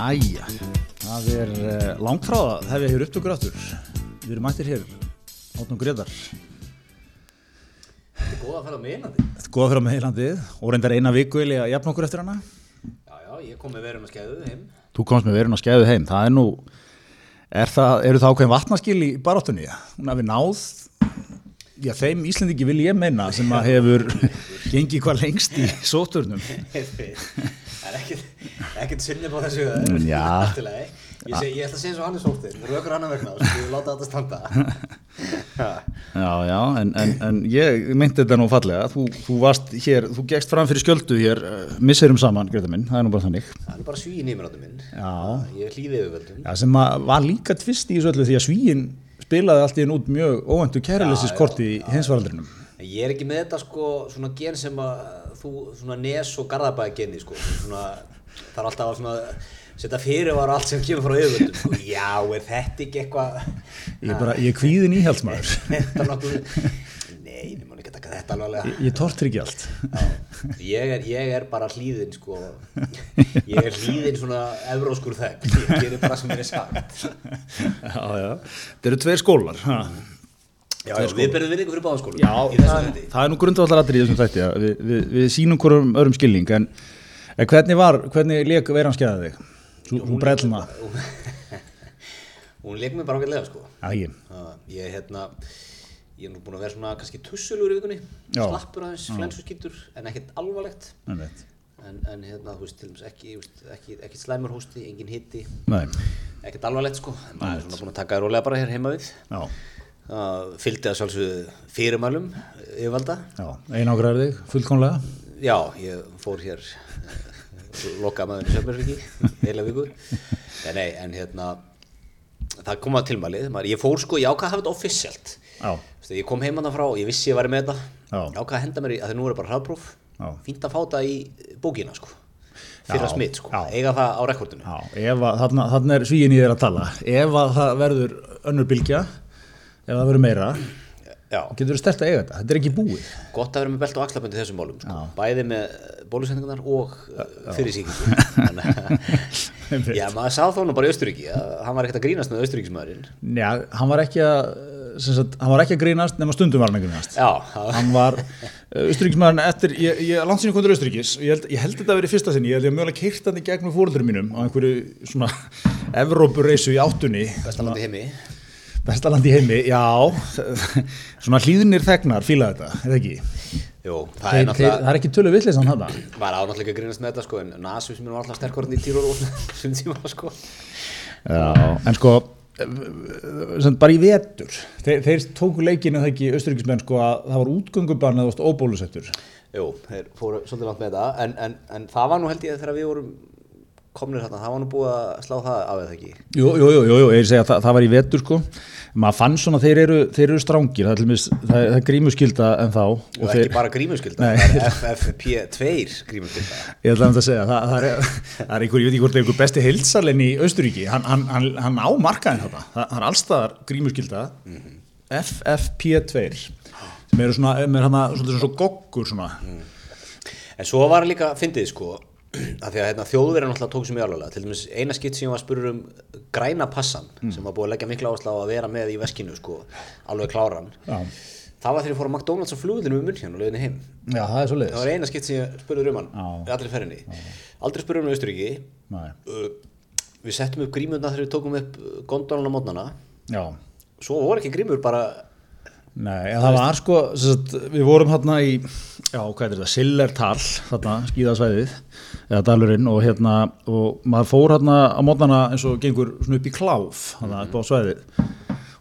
Jæja, það er uh, langt frá það, það hefur upptökur aftur. Við erum mættir hér, átnum Gretar. Þetta er góð að fara á meðinandi. Þetta er góða fyrir með heilandið og reyndar eina viku eða jafn okkur eftir hana. Já, já, ég kom með verðum að skæðu heim. Þú komst með verun og skæðu heim, það er nú, er það, eru það ákveðin vatnaskil í baráttunni? Hún hafi náð, já þeim Íslendingi vil ég meina sem að hefur gengið hvað lengst í sóturnum. Það er ekkert, ekkert sinni på þessu. í lagi. Ég, seg, ég ætla að segja eins og hann er sóttir. Rökur hann að vegna og við láta þetta standa. Já, já, en, en, en ég meinti þetta nú fallega, þú, þú varst hér, þú gegst fram fyrir skjöldu hér, uh, misserum saman, Greta minn, það er nú bara þannig. Það er bara svíin í mér áttu minn. Já. Ég hlýði yfirvöldum. Já, sem var líka tvist í þessu öllu því að Svíin spilaði allt í enn út mjög óvæntu kærleisiskorti í hinsvaraldrinum. Ég er ekki með þetta sko svona gen sem að þú svona nes og garðabæði geni sko. Svona, það er alltaf að svona setja fyrir var allt sem kemur frá yfirvöldum. Sko. Já, er þetta ekki eitthvað... Ég, er bara, ég er kvíðin íhaldsmaður. Þetta er nokkuð... Nei, við máum ekki taka þetta alveg Ég, ég tortur ekki allt. ég er, ég er bara hlýðin sko ég er hlýðin svona evróskur þegg, ég gerir bara sem mér er sagt Já, já. Það eru tveir skólar. Ha. já, já, við berðum virðingu fyrir báðaskólum Já, það, það er nú grundvallar í þessum þætti. að Við, við, við sínum hverjum öðrum skilning, en, en hvernig var, hvernig leik veran skæða þig? Þú, þú brellna. hún leik mér bara ágætlega sko Já, ég. Ég hérna ég er nú búin að vera svona kannski tussulur í vikunni Já. slappur aðeins, flensuskýtur en ekkert alvarlegt en, en hérna, þú veist, til dæmis ekki, ekki, ekki slæmur hósti, engin hitti ekkert alvarlegt sko en maður er svona búin að taka það rólega bara hér heima við já, það fylgdi að sjálfsögðu fyrirmælum yfirvalda já. Einangræður þig, fullkomlega. Já, ég fór hér uh, loka maður í Sjöfnbergsviki heila viku. En, nei, en hérna það kom að tilmælið, maður, ég fór sko ég ákvað að hafa þetta officialt ég kom heimann frá, ég vissi ég væri með þetta. Já. ég ákvað að henda mér í, að það nú er bara hraðpróf. Fínt að fá þetta í bókina sko. Fyrra Já, smitt sko, já. eiga það á rekordinu. Já, ef að, er svíin í þér að tala. Ef að það verður önnur bylgja, ef það verður meira, getur þú stert að eiga þetta. Þetta er ekki búið. gott að vera með belt og axlabundi þessum málum sko. Bæði með bólusendingunar og fyrir síkingu Já, maður sá þó nú bara í Austuríki að hann var ekkert að grínast með Austuríkismæðurinn Já, hann var ekki að, sagt, hann var ekki að grínast nema stundum var hann að grínast. Já, Hann var Austuríkismæðurinn eftir, ég, ég langt sinni kontur Austuríkis, ég held, ég held þetta að vera í fyrsta sinni, ég held ég að mjögulega keirt hann í gegnum fóröldurum mínum á einhverju svona Evrópureysu í áttunni, bestalandi heimi bestaland í heimi, já, svona hlýðnir þegnar fíla þetta, er það ekki? Jú, það Þeir, er þeir, náttúrulega það er ekki tölu villis hann hana. maður á náttúrulega ekki að grínast með þetta sko en Nasu sem er alltaf sterkur í Tírol og sem tíma sko Já, en sko sem bara í vetur þeir, þeir tóku leikinu það ekki austuríkismenn sko að það var útgöngubann eða óbólusettur Jú, þeir fóru svolítið langt með þetta en, en, en það var nú held ég þegar við vorum komnir hérna, það var nú búið að slá það af eða ekki? Jú, jú, jú, jú, ég segi að það, það var í vetur sko. Maður fann svona þeir eru, þeir eru strángir það er, dæmis- það það er grímuskylda en þá og, og ekki þeir, bara grímuskylda, Nei. það er FFP2 grímuskylda. Ég ætla að segja það, það, er, er einhver, ég veit ekki hvort það er einhver besti heilsalinn í Austuríki, hann, hann, hann, hann á markaðin þetta, er allstaðar grímuskylda FFP2 sem eru svona, með hana, svona, svona goggur svona. En svo var líka, fyndið sko, að því að hérna, þjóðverðin náttúrulega tók sem ég alveg, til dæmis eina skipt sem ég var að spurur um græna passan, sem var búið að leggja mikla áherslu á að vera með í veskinu sko, alveg kláran. Já. Það var þegar ég fór á McDonalds á flugvillinu um munn og leiðinni heim. Já, það Það var eina skipt sem ég spurður um hann, allri ferðinni. Aldrei spurður um. Nei. Uh, við settum upp grímurna þegar við tókum upp gondolan á mótnana. Svo voru ekki grímur bara, nei, það var sko, sagt, við vorum hérna í, já, hvað er þetta, Sillertal, þarna, skíðasvæðið, eða dalurinn og hérna, og maður fór hérna á mótnana eins og gengur svona upp í kláf, hérna upp á svæðið.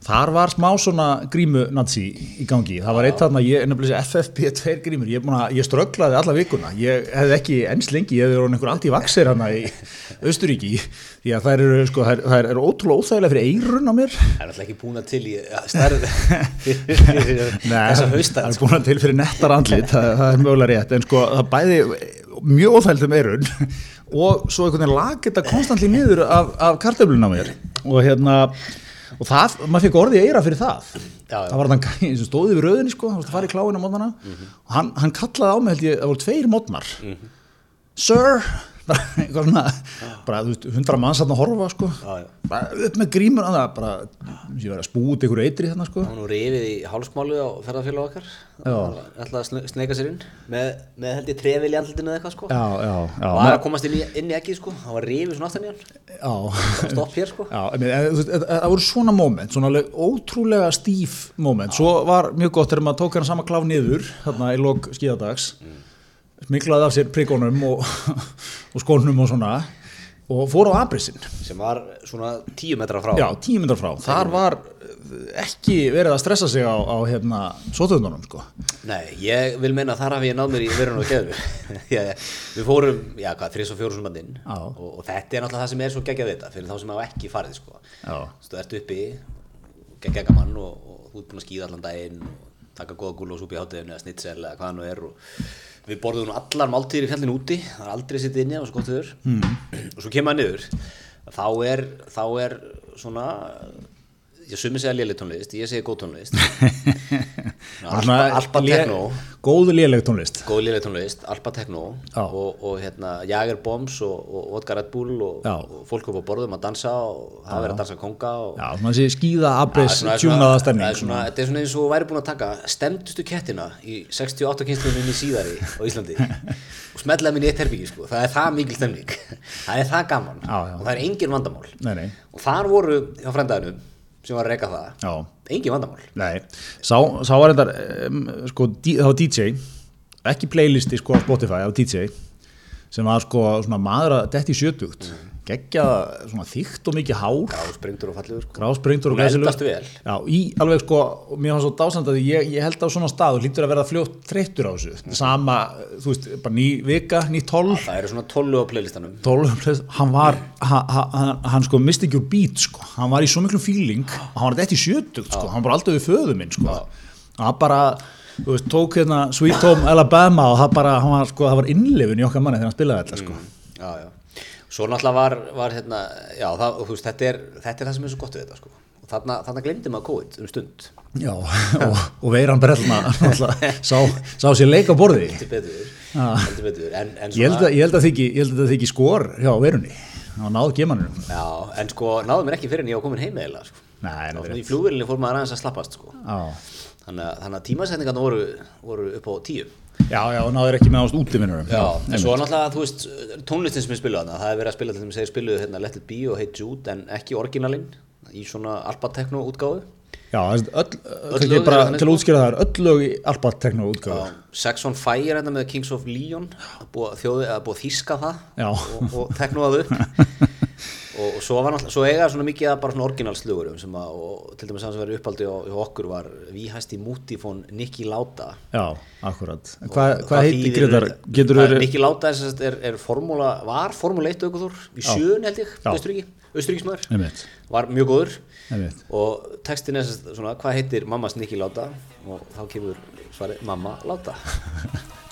Þar var smá svona grímu nazi í gangi, það var eitt þarna, ég, nefnilega þessi FFP2 grímur, ég, er að- ég strögglaði alla vikuna, ég hefði ekki enns lengi, ég hefði verið einhver anti-vaxir hérna í Austuríki, því að þær eru, sko, þær eru ótrúlega óþægilega fyrir eirun á mér, það er alltaf ekki búin til í ja, stærð fyrir þessa það er búin til fyrir nettar andlit það, það er mögulega rétt, en sko það bæði mjög óþægildum eirun og svo einhvern veginn lag þetta konstantli niður af, af kartöflun á mér. Og hérna og það, maður fikk orðið eira fyrir það. Já, já. það var þann gæði sem stóði við rauðinni sko, það var að fara í kláinu á mótnana og hann, hann kallaði á mig held ég, það voru tveir mótnar Sir, bara eitthvað svona bara, veist, hundra manns að horfa sko. Já, já. bara upp með grímur að það bara, ég verið að spúti ykkur eitri þarna sko. Nú rifið í hálsmálu á ferðarfélag okkar. Ætlaði að sne- sneika sér inn með, með held ég trefil í andlutinu eða eitthvað sko. Já, var að komast inn í, inn í ekki sko. Það var rifið svona aftan í hann. Stopp hér sko. Það voru svona moment, svona alveg ótrúlega stíf moment, svo var mjög gott þegar maður tók hann sama kláf niður þarna í lok skíðadags smiklaði af sér priggunum og, og skónum og svona og fór á abrissin sem var svona tíu metra frá. Já, tíu myndar frá, þar var eh, ekki verið að stressa sig á, á hérna, svotöðunum sko. Nei, ég vil meina þar hafi ég náð mér í verðun og geður Við fórum, já hvað, þrís og fjóru sem bandinn Já. og, og þetta er náttúrulega það sem er svo geggjað við þetta fyrir þá sem hafa ekki farið sko. Já. Þú ert uppi, geggjað gaman og, og þú ert búin að skýða allan daginn og taka góða gúl og súpi í hátíðinu eða snitsel eða hvað hann nú er og við borðum allar máltíðir í fjallinu úti. Það er aldrei sitt inni, það var svo gott þau mm. og svo kemur það niður. Þá er, þá er svona ég sumi segja léleg tónlist, ég segi góð tónlist. Alpa lé- Techno. góðu léleg tónlist. Góð léleg tónlist, Alpa Techno og, og hérna Jager Bombs og, og Vodka Red Bull og, og fólk upp á borðum að dansa og það verið að dansa konga og já, svona þessi er svona- tjúnaða stemning þetta er svona eins og væri búin að taka stemdustu kettina í 68 kynsluninni síðari á Íslandi. Og smetla minn í eitt herbyggi sko. það er það mikil stemning. Það er það gaman. Og það er engin vandamál. Nei, nei, og þar voru hjá frændaðinum sem var að reyka það. Já. Engin vandamál. Nei, sá, sá var þetta um, sko, dí- það var DJ ekki playlisti sko á Spotify, það var DJ sem var sko svona maður að detti sjötugt. Mm. Geggja svona þykkt og mikið hár Já, sprengdur og fallegur sko. grásprengtur og glæsilegur. í alveg sko, mér var svo dásand að ég, ég held á svona stað og hlýtur að verða fljótt þreyttur á þessu sama, þú veist, bara ný vika, ný tólf það eru svona tollu á playlistanum tólf, hann var hann, hann, hann sko misti ekki úr beat sko. hann var í svo miklu feeling hann var þetta í sjötugt, sko. hann var alltaf við föðu minn sko. hann bara þú veist, tók hérna Sweet Home Alabama og það bara, hann var, sko, það var innlifin í okkar manni þegar hann spilaði þetta sko. já, já. Svo náttúrulega var, var hérna, já, það, veist, þetta, er, þetta er það sem er svo gott við þetta sko. og þarna, þarna glemdi maður COVID um stund. Já, og, og veiran brellna náttúrulega, sá, sá sér leik á borði. Heldur betur, Já. heldur betur. En, en að, ég held að það þykki skor hjá veirunni. Hann náði gemanum já, en sko náðu mér ekki fyrir en ég var komin heim eða sko. Nei, svona í flugvélinni fór maður aðeins að slappast sko. þannig, þannig að tímasetningarna voru, voru upp á tíu já, já, og náður ekki með ást útivinnur Já, en svo náttúrulega, þú veist, tónlistin sem ég spiluði þarna, það er verið að spila til þeim segir spiluðu hérna Let It Be og Hey Jude en ekki orginalinn í svona Alpa Techno útgáfu. Já, það er öll, öll lög bara til að sko. útskýra það er öll lög í Alba Techno útgáðu. Sex on Fire hérna með Kings of Leon að búa, að að þýska það og, og teknóað upp og, og svo var náttúrulega, svo eiga svona mikið að bara svona orginalslugurum sem að, og til dæmis það sem verið uppaldi hjá okkur var Víhæsti Mútifón Nicky Lauda Já, akkurat. Hvað, Og hvað heitir verið... Nicky Lauda er, er, er formúla, var formúla 1 aukuþór í sjön held ég, Austuríkismæður Einmitt, var mjög góður. Einmitt. og textin er svona hvað heitir mammas Nicky Láta og þá kemur svarið mamma Láta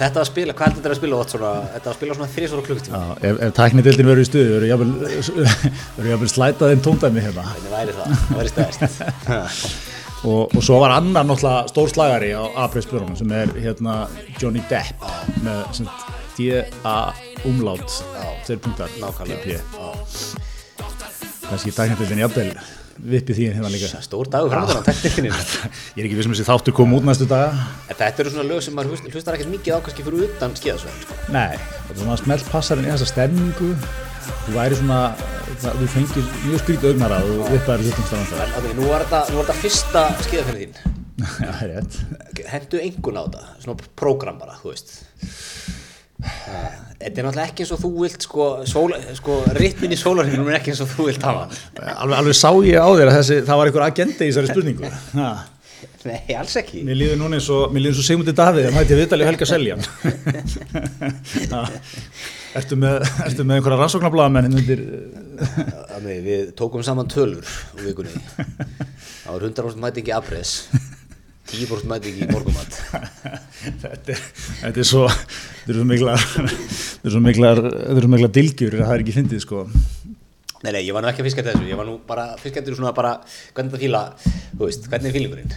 þetta að spila, hvað heldur þetta að spila oft svona, þetta að spila svona þrísvara klukktíma Já, ef, ef tæknidildin verður í stuði, verður verður jafnvel slætað inn tóndæmi hérna. hvernig væri það, það væri stæðist Og, og svo var annar náttúrulega stór slagari á A-preisblörunum sem er hérna Johnny Depp með D-A umlát, þeir punktar, DP. Já. Kannski tæknidildin jafnvel vippi því hérna líka. stór dagur framöndan á teknikinni Ég er ekki vissum þessi þáttur kom út næstu daga. en þetta eru svona lög sem maður hlust- hlustar ekkert mikið á kannski fyrir utan skíðasvæðin sko. Nei, þetta er svona smelt passarinn í þessa stemningu. Þú væri svona, það, þú fengir mjög skrítið augnara og þú vippaðir hlutum stafan ok, nú var þetta, fyrsta skíðaferðin þín. Já, það er rétt hendu engun á þetta, svona prógram bara, þú veist Þetta er náttúrulega ekki eins og þú vilt sko, sóla, sko ritmin í sólarhinum er ekki eins og þú vilt hafa. Alveg, alveg sá ég á þér að þessi, það var einhver agenda í þessari spurningu. Ha, Nei, alls ekki. Mér líður núna eins og, og Sigmundi Davíð að mæti viðtalið Helga Seljan. Ertu með, ertu með einhverja rannsóknarblaðamenn undir við tókum saman tölur úr vikunni. Það var 100% mætingi afres 10% mætingi morgumat þetta er, þetta er svo þetta er svo miklar þetta er svo miklar, þetta er svo miklar dilgjur að það er ekki fyndið sko. Nei, nei, ég var nú ekki að fiska þessu, ég var nú bara fiska þetta svona bara, hvernig það fíla, þú veist, hvernig er fílingurinn?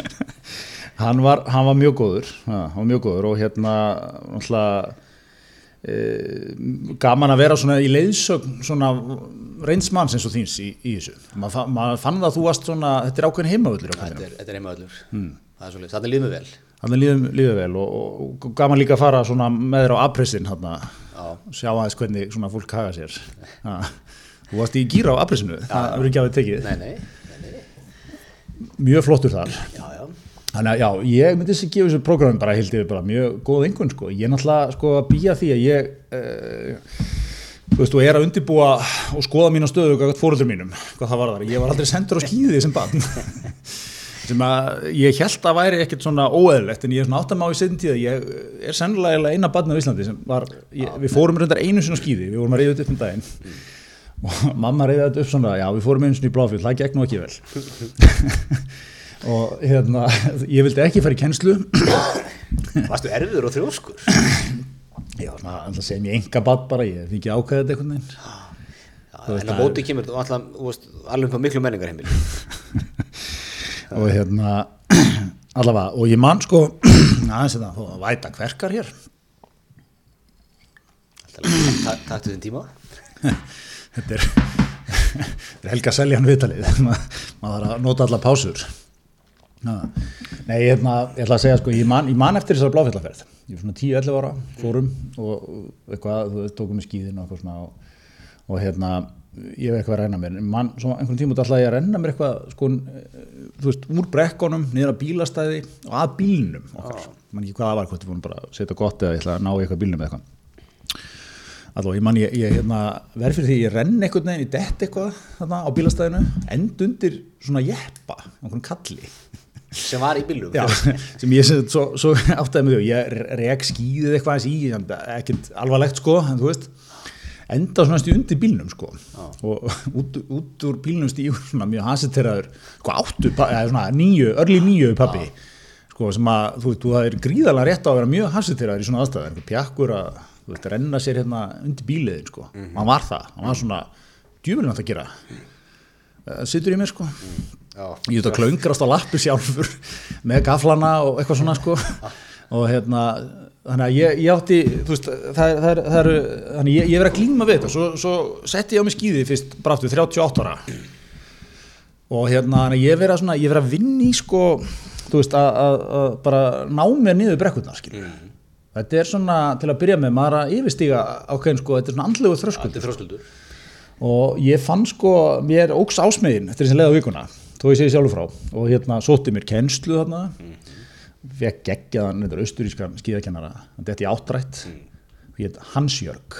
hann var, hann var mjög góður. Hann var mjög góður og hérna náttúrulega gaman að vera svona í leiðsögn svona reynsmanns eins og þíns í, í þessu. Maður maður fann það að þú varst svona þetta er ákveðin heimavöldur Þetta er, er heimaðallur mm. Það er svolítið, þetta líður mig vel. Þannig líðum, líðum vel og, og, gaman líka að fara svona með þér á apressin hérna, Já. sjá aðeins hvernig svona fólk haga sér. Þú varst í gýra á apressinu það verður ekki að við tekið. Nei, nei, nei, nei. mjög flottur þar. Já, já Þannig að já, ég myndi þess að gefa þessu prógramum bara heilt yfir bara mjög góð einhvern sko. Ég er náttúrulega sko að býja því að ég, uh, þú veist, og er að undirbúa og skoða mína stöðu hvað fóröldur mínum, hvað það var þar. Ég var aldrei sendur á skýði sem barn. sem að ég held að væri ekkert svona óeðlegt en ég er svona áttam á í setjum tíða ég er sennilega eina barn á Íslandi sem var, ég, við fórum reyndar einu sinna á skýði við vorum að reyða upp um daginn og mamma reyða þetta upp svona, já við fórum einu sinni í bláfjöld, það gekk nú ekki vel og hérna ég vildi ekki fara í kennslu. Varstu erfiður og þrjóskur? já, alltaf sem ég enga bad bara ég hef ekki ákveðið þetta einhvern veginn. Já, en á móti kemur veist, alveg på miklu menningar heimil og hérna allavega, og ég man sko aðeins þetta, þú að væta hverkar hér. Alltaf, taktu þinn tíma? Þetta er, Helga Seljan viðtalið. Ma- maður þarf að nota alla pásur. Nei, ég, hérna, ég ætla að segja sko, ég man, ég man eftir þessar bláfjallaferð. Ég er svona 10-11 ára, fórum og eitthvað, þú veist, tókum í skíðin og eitthvað svona og, og hérna ég hef eitthvað að renna mér, en man, svona einhvern tíma ætla ég að renna mér eitthvað, sko þú veist, úr brekkonum, niður að bílastæði og að bílnum okkar, man ekki hvað það var, hvort við vorum bara að setja gott eða ég ætla að ná eitthvað bílnum eitthvað. Allá, ég man, ég, ég hérna, verð fyrir því ég renn einhvern veginn í dett eitthvað þarna á bílastæðinu, end undir svona jeppa, einhvern kalli sem var í bílum Já, sem ég sem, svo, svo áttaði mig því, ég rek skýðið eitthvað eins í, ekkert alvarlegt sko, en þú veist, enda svona stíð undir bílnum sko, og út, út úr bílnum stíður svona mjög hasiteraður, sko áttu, eða svona nýju, örli nýju pappi, sko, sem að, þú veist, þú það er gríðalega rétt á að vera mjög hasiteraður í svona aðstæða, einhver pjakkur að, þú veist, renna sér hérna undir bíliðin, sko, og hann var það, hann var svona, djúvilin að það gera, uh, sittur í mér, sko, Já. Ég veit að klöngrast á lappi sjálfur með gaflana og eitthvað svona sko. Og hérna þannig að ég, ég átti veist, það, það, það eru þannig ég, ég verið að glíma við þetta. Svo, svo setti ég á mig skýði fyrst aftur 38 ára. Og hérna ég verið að svona ég verið að vinna í sko veist að, að, að bara ná mér niður brekkurnar skil þetta er svona til að byrja með maður að yfirstíga ákveðin sko þetta er svona andlegu þröskuld Þetta er þröskuldur. Og ég fann sko, mér óks ásmegin eftir þess að leiða vikuna, þó ég segi sjálfur frá. Og hérna sótti mér kennslu þarna. Fekk geggjaðan þetta austurískan skíðakennara, þetta er áttrætt heit Hansjörg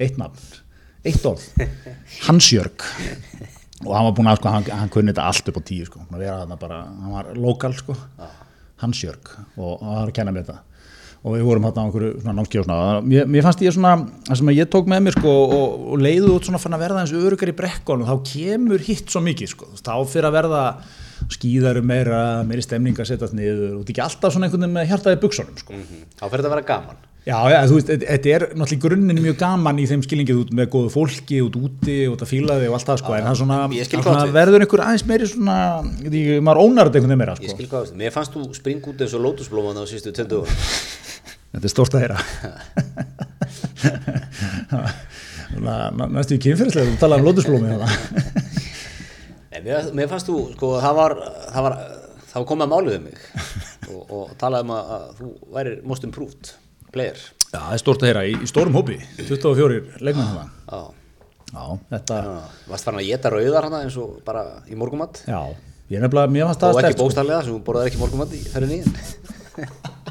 eitt nafn. Eitt orð, Hansjörg og hann var búin að sko, hann, hann kunni þetta allt upp á tíu sko, hann var lokal sko, Hansjörg og hann var að kenna mér þetta og við vorum hérna á einhverju námskeið og svona. Mér, mér fannst ég svona, það sem ég tók með mér sko og, og leiðu út svona fann að verða eins örugar í brekkunum, þá kemur hitt svo mikið sko, þá fyrir að verða skýðaru meira, meiri stemning að setjast niður og þetta er ekki alltaf svona einhvern veginn með hjartaði buksunum sko. Þá fyrir þetta að vera gaman Já, já, þú veist, þetta- er náttúrulega grunninn mjög gaman í þeim skilingið út með góðu fólki, út úti, út að fíla þig og allt það sko, en það er svona, ég það svona verður einhver aðeins meiri svona, ég ekki, maður ónar þetta einhvern veginn meira Ég sko. skil hvað mér fannst þú springa út eins og lótusblóman á sístu töndu Þetta er stórt að heyra. Næstu í kynfyrirslega, þú talaði um lótusblómi mér, mér fannst þú, sko, það var það var, það var komið að málið um mig. Og, og talaði um að, að þú værir most improved player. Já, það er stórt að heyra í, í stórum hópi 24 leikmenn þarna Já, Já, þetta Já, varst farin að geta rauðar hana eins og bara í morgumatt Já, ég er nefnilega, mér fannst og það ekki sko. bókstarlega sem borðaði ekki morgumatt í ferðin í.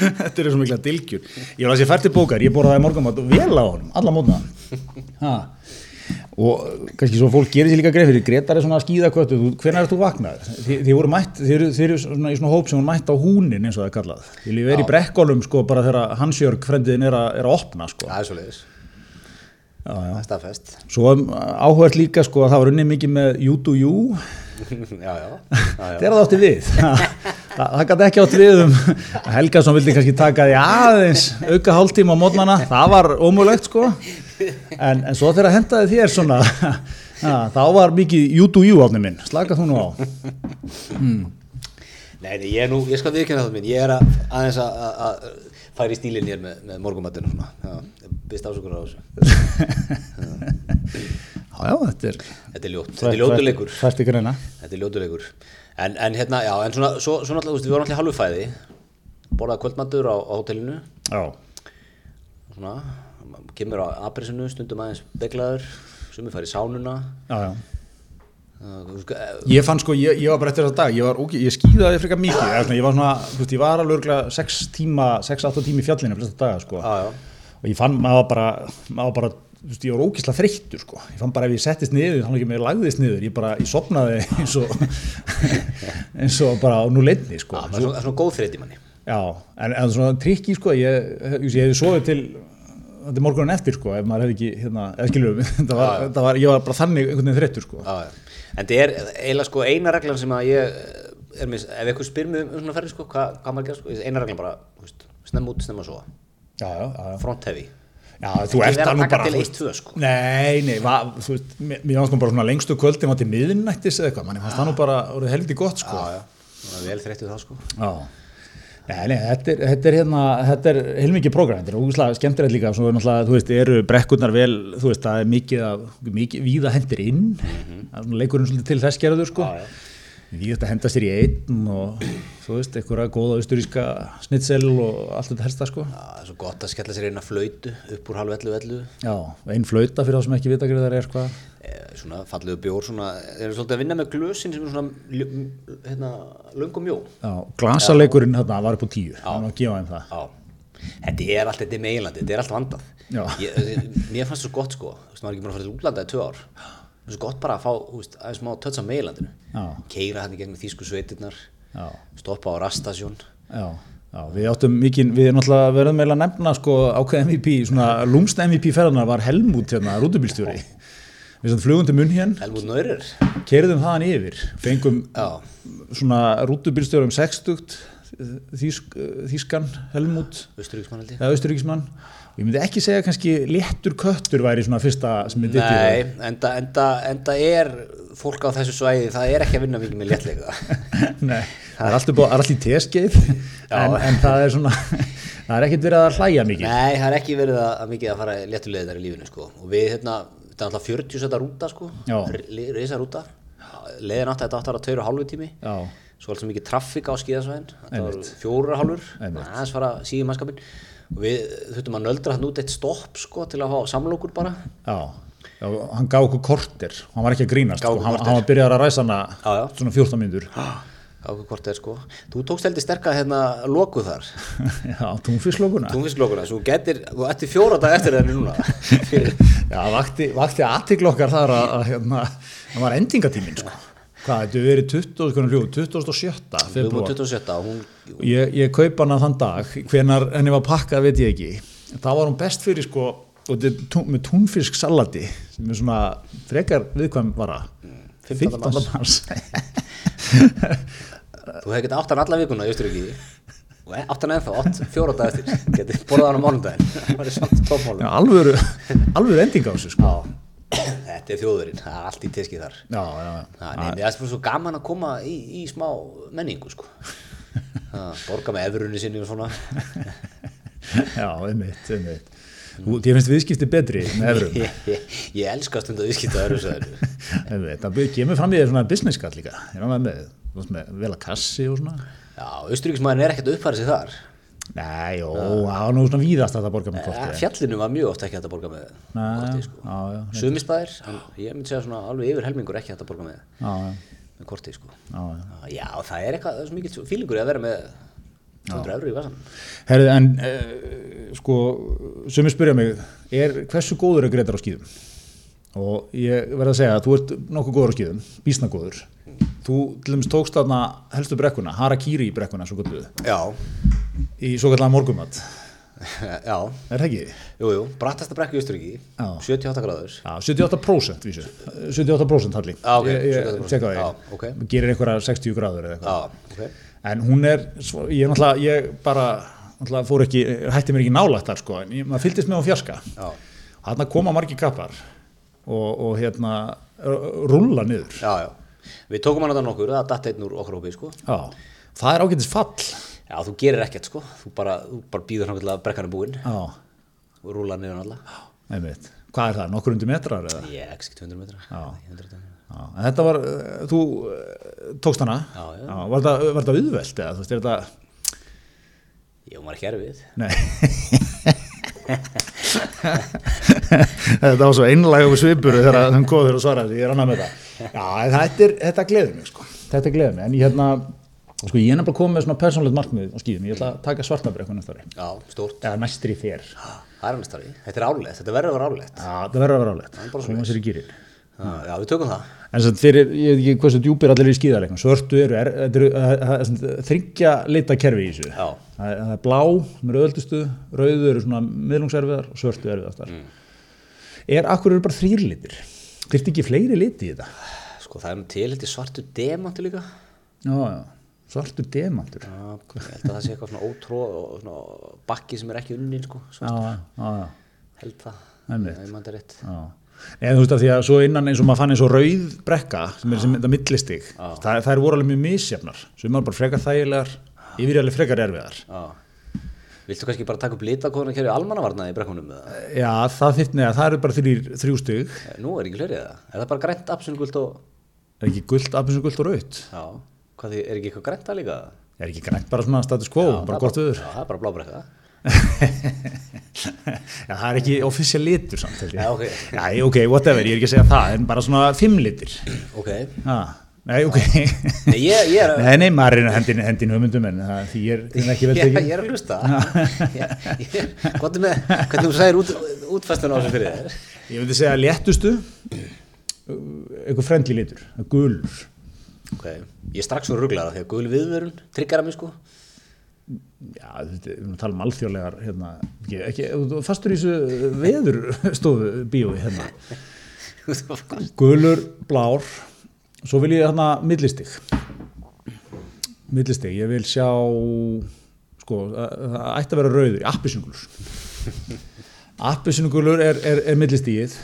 Þetta er svo mikla dilgjur Ég var að sé fært til bókar, ég borðaði morgumat og vel á honum, alla mótna. Ha. Og kannski svo fólk gerir sér líka greið fyrir Gretar er svona að skýða kvötu, hvernig er þú vaknaður? Þið, þið voru mætt, þið eru, þið eru svona í svona hóp sem voru mætt á húnin eins og það er kallað. Ég líf verið í brekkolum sko bara þegar Hansjörg frendiðin er, er að opna sko. Það er svo leiðis, Já, já. það er staðfest. Svo um, áhugað líka sko að það var unnið mikið með you to you Já, já, já. þegar það átti við. Það, það gæti ekki átti við um að Helgason vildi kannski taka því aðeins auka hálftíma á mótnana. Það var ómulegt sko. En, en svo þegar hendaði þér svona ja, þá var mikið you to you átni minn. Slaka þú nú á. Mm. Nei, nei, ég, er nú, ég skal viðkynna það minn, ég er að, aðeins að, að, að í stílinn hér með, með ég byrst ásökur á þessu. Já, þetta er Þetta er ljótt, þetta er ljótuleikur, þetta er ljótuleikur. En, en hérna, já, en svona, svo, svo náttúrulega, þú veist, við vorum alltaf halvu fæði, borðaði kvöldmatur á, á hótelinu, Já, svona, kemur á aprisinu, stundum aðeins beglaður, sumi fær í sánuna, já, já. Eh, Ég fann sko, ég, ég var bara eftir þessa dag, ég var ógi, ég skýðaði frekar mikið, svona, ég var svona, þú veist, ég var alveg örgulega 6 tíma, 6-8 tíma í fjallinu flesta daga, sko, já, já, og ég fann, maður bara, maður bara, þú veist, ég var ógislega þreyttur, sko, ég fann bara ef ég settist niður, þannig ekki með lagðist niður, ég bara, ég sopnaði eins og, eins og bara á nú leidni, sko, það er svona, það er svona góð þreyti manni. já, en, en svona trikki, sko, ég, ég, ég hefði sofið til, þetta er morgunin eftir, sko, ef maður hefði ekki, hérna, eða skilur þetta var, þetta var, ég var bara þannig einhvern veginn þreyttur, sko, Já, já. En þetta er eiginlega sko eina reglan sem að ég er með, ef eitthvað spyr mig um svona ferði sko, hvað, hvað maður gera sko, eina reglan bara, þú veist, snemma út, snemma svo, já, já, já, já. front heavy. Já, þú ert alveg bara veist- tvö, sko. Nei, nei, va, þú veist Mér fannst nú bara svona lengstu kvöldin var til miðnættis eða eitthvað, manni fannst það nú bara orðið helviti gott sko. Já, já, það er vel þreyttið það sko. Já. Nei, nei, þetta er, þetta er hérna þetta er heilmikið prógram, þetta er ógustlega skemmtilegt líka, þú veist, eru brekkurnar vel, þú veist, það er mikið mikið, víða hendir inn. Er svona leikurinn svolítið til þess gerður sko. Já, já. Víða þetta henda sér í einn og þú veist, einhverja góða austuríska snitsel og allt þetta helsta sko Já, það er svo gott að skella sér eina flöytu upp úr halv 11, 11. Já, ein flauta fyrir þá sem ekki vita hverju það er hvað Eh, svona fallegu bjór, svona, þeir eru svolítið að vinna með glösin sem er svona, hérna, löng og mjó. Já, glasaleikurinn hérna var upp á tíu, hann var að gefa þeim það. Já, þetta er allt, þetta er meginlandi, þetta er allt vandað. Já. Ég, mér fannst það svo gott sko, þú veist, maður er ekki bara að fara til útlanda í tvö ár. Það er svo gott bara að fá, veist, aðeins má tötsa meginlandinu. Já. Keira í gegnum þýsku sveitirnar, stoppa á rastasjón. já, við áttum mikið, við náttúrulega verðum meila að nefna sko ákveð MVP, svona lúmst MVP ferðarnar var Helmút hérna, rútubílstjóri. Við sem flugum til munn hérna, Helmut Naurer. keirðum þaðan yfir, fengum Já, svona rútubílstjóri um sextugt, þýsk, þýskan austuríksmannaldi. eða austuríkismann. Ég. Myndi ekki segja kannski léttur köttur væri svona fyrsta sem ég ditti Nei, enda, enda, enda er fólk á þessu svæði, það er ekki að vinna mikið með léttleika. Nei, það er alltaf, er í teskeið en, en það er svona það er ekkert verið að hlæja mikið. Nei, það er ekki verið að, að mikið að fara léttulegðar í lífinu sko. og við hérna, þetta er alltaf 40 setta rúta sko, reysa rúta leiðin átti að þetta átti að vera tveir og hálfu tími. Já, svo alltaf mikið traffík á skíðasvæðin. Þetta var fjóra Einmitt. aðeins fara síðan mannskapin og við þurftum að nöldra hann út eitt stopp sko, til að fá samlokur bara. Já, já hann gaf okkur kortir hann var ekki að grínast, Gaf sko. okkur hann, hann var byrjað að ræsa hana Já, já. svona 14 mínútur. Gáðu hvort er sko. Þú tókst heldur sterkað hérna loku þar. Já, túnfisklokuna Túnfisklokuna, þú getur Þú ætti fjóra dag eftir þenni núna. Já, vakti, vakti aðtiklokkar þar að, að hérna, það var endingatíminn sko. Hvað, þetta verið 20, hvernig hljó, 27. Við vorum februar 27 og hún ég, ég kaup hana þann dag hvenar henni var pakkað veit ég ekki. Þá var hún best fyrir sko tún, með túnfisk salati sem er svona frekar viðkvæm vara. 15. 15. mars. Þú hefði getið átt hann alla vikuna í Östuríki og e- átt hann ennþá, átt fjóra dag eftir. Getið borðað hann á alvöru, alvöru ending á þessu sko. Já, þetta er þjóðurinn, það er allt í teskið þar. Já, já, Það er er svo gaman að koma í, í smá menningu sko. Borga með efrunni sinni og svona. Já, einmitt, einmitt. Þú, ég finnst viðskipti betri með efrum Ég, ég, ég elska stund að viðskipta öðru sæður einmitt, það kemur fram í þér svona business skall líka. Með, með, vel að kassi og svona. Já, Östuríkismæðin er ekkert að uppfæra sig þar Nei, jó, það var nú svona víðast að það borga með Eh, korti Fjallinu var mjög oft ekki að borga með korti sko. Já, já, Sumisbæðir, en ég myndi segja svona alveg yfir helmingur ekki að borga með, já, með korti sko. já, já. Það er eitthvað, það er svo mikið fílingur að vera með 200 eurur í vasan Herðu, en uh, sko, sumi spyrja mig, er, hversu góður er Gretar á skýðum? Og ég verð að segja að þú ert nokkuð góður á skýðum, bísna góður. Þú til dæmis tókst þarna helstu brekkuna, Harakiri brekkuna, svo gottuðu, Já, í svo kallega morgumat. já, Er það ekki? jú, jú, brattasta brekku í Östuríki, Já. 78 gráður Já, 78% vísu, 78% halli. Já, ok, Ég, ég 78%, tjekka já, ok. gerir einhverja 60 gráður eða eitthvað. Já, ok En hún er, ég er náttúrulega, ég bara, náttúrulega fór ekki, hætti mér ekki nálægt þar sko, en ég, maður fylgdist með á fjarska. Já, Þarna koma margir kappar og, og hérna r- rúlla niður. já, já Við tókum hann þetta nokkur, það datt einn úr okkar hópi, sko Já, það er ágætis fall Já, þú gerir ekkert sko, þú bara, þú bara býður hann að brekkan er búinn já, og rúla niður hann alla. einmitt hvað er það, nokkur undir metrar eða? Er ekki 200 metra. Já. 100 metra. Já, en þetta var, eh, þú eh, tókst hana Já, já. var þetta, var þetta auðvelt eða, þú veist, er þetta Ég var ekki erfið. Nei Þetta var svo einlægum svipur þegar hann góður og svaraði ég er annað með það Já, þetta, er, þetta gleður mig sko. þetta gleður mig en ég hérna sko, ég er nefnilega komið með svona persónlegt markmið á skýðum ég ætla að taka svartabrekku næsta ári Já, stórt. eða næstri fér Það er hann starfi. Þetta er álegt, þetta verður að vera álegt. Já, það verður að vera álegt bara svo maður sér í gýrin Já, við tökum það. en sem fyrir, ég veit ekki hversu djúpir allir í skýðarleiknum svörtu eru, er, þetta eru er svona þryggja lita kerfi í þessu það það er blá, með rauðöldustu rauðu eru svona miðlungserfiðar og svörtu erfiðastar Mm. er, akkur eru bara þrýr þyrfti ekki fleiri liti í þetta Sko, það er nú til þetta svartu demanti líka. já, já, svartur demantur já, Já, ég held að það sé eitthvað svona ótró og svona bakki sem er ekki unnin, sko. Svo já, já, held það. Einmitt. Ef maður er rétt. já. Nei, þú veist að því að svo innan eins og maður fann eins og rauð brekka sem er sem þetta millistig það, það er voru alveg mjög misjafnar sem er bara frekar þægilegar yfir alveg frekar erfiðar Já. Viltu kannski bara taka upp litakóðan að kerja almannavarna í brekkunum já, það það eru bara þrýr, þrjú stig Nú er ekki fleiri það. Er það bara grænt, absolutt og... er ekki gult og raut Já. Hvað því, er ekki eitthvað grænt það líka? er ekki grænt bara svona status quo, Já, bara gott viður Já, það er bara blábrekka. já, það er ekki official litur samt. Já, ok. já, ok, whatever, ég er ekki að segja það en bara svona fimm litir Ok. ah, nei, ok Nei, ég, ég er... nei, nei, maður er hendin, hendin hugmyndum en það, því ég er, því er ekki vel tekið ég er að hlusta. Hvað er með, hvernig þú sagðir út, útfæstunum á þessu fyrir þér? Ég myndi segja léttustu eitthvað frendli litur, gulur Ok, ég er strax svo rugglar því að gul viðvörun tryggar að mig sko. Já, þetta, við erum að tala um alþjóðlegar hérna, ekki, ekki, þú fastur í þessu veðurstofu bíói hérna Gulur, blár svo vil ég hérna millistig. Millistig, ég vil sjá sko, það ætti að vera rauður, appisungulur appisungulur er, er, er millistigið.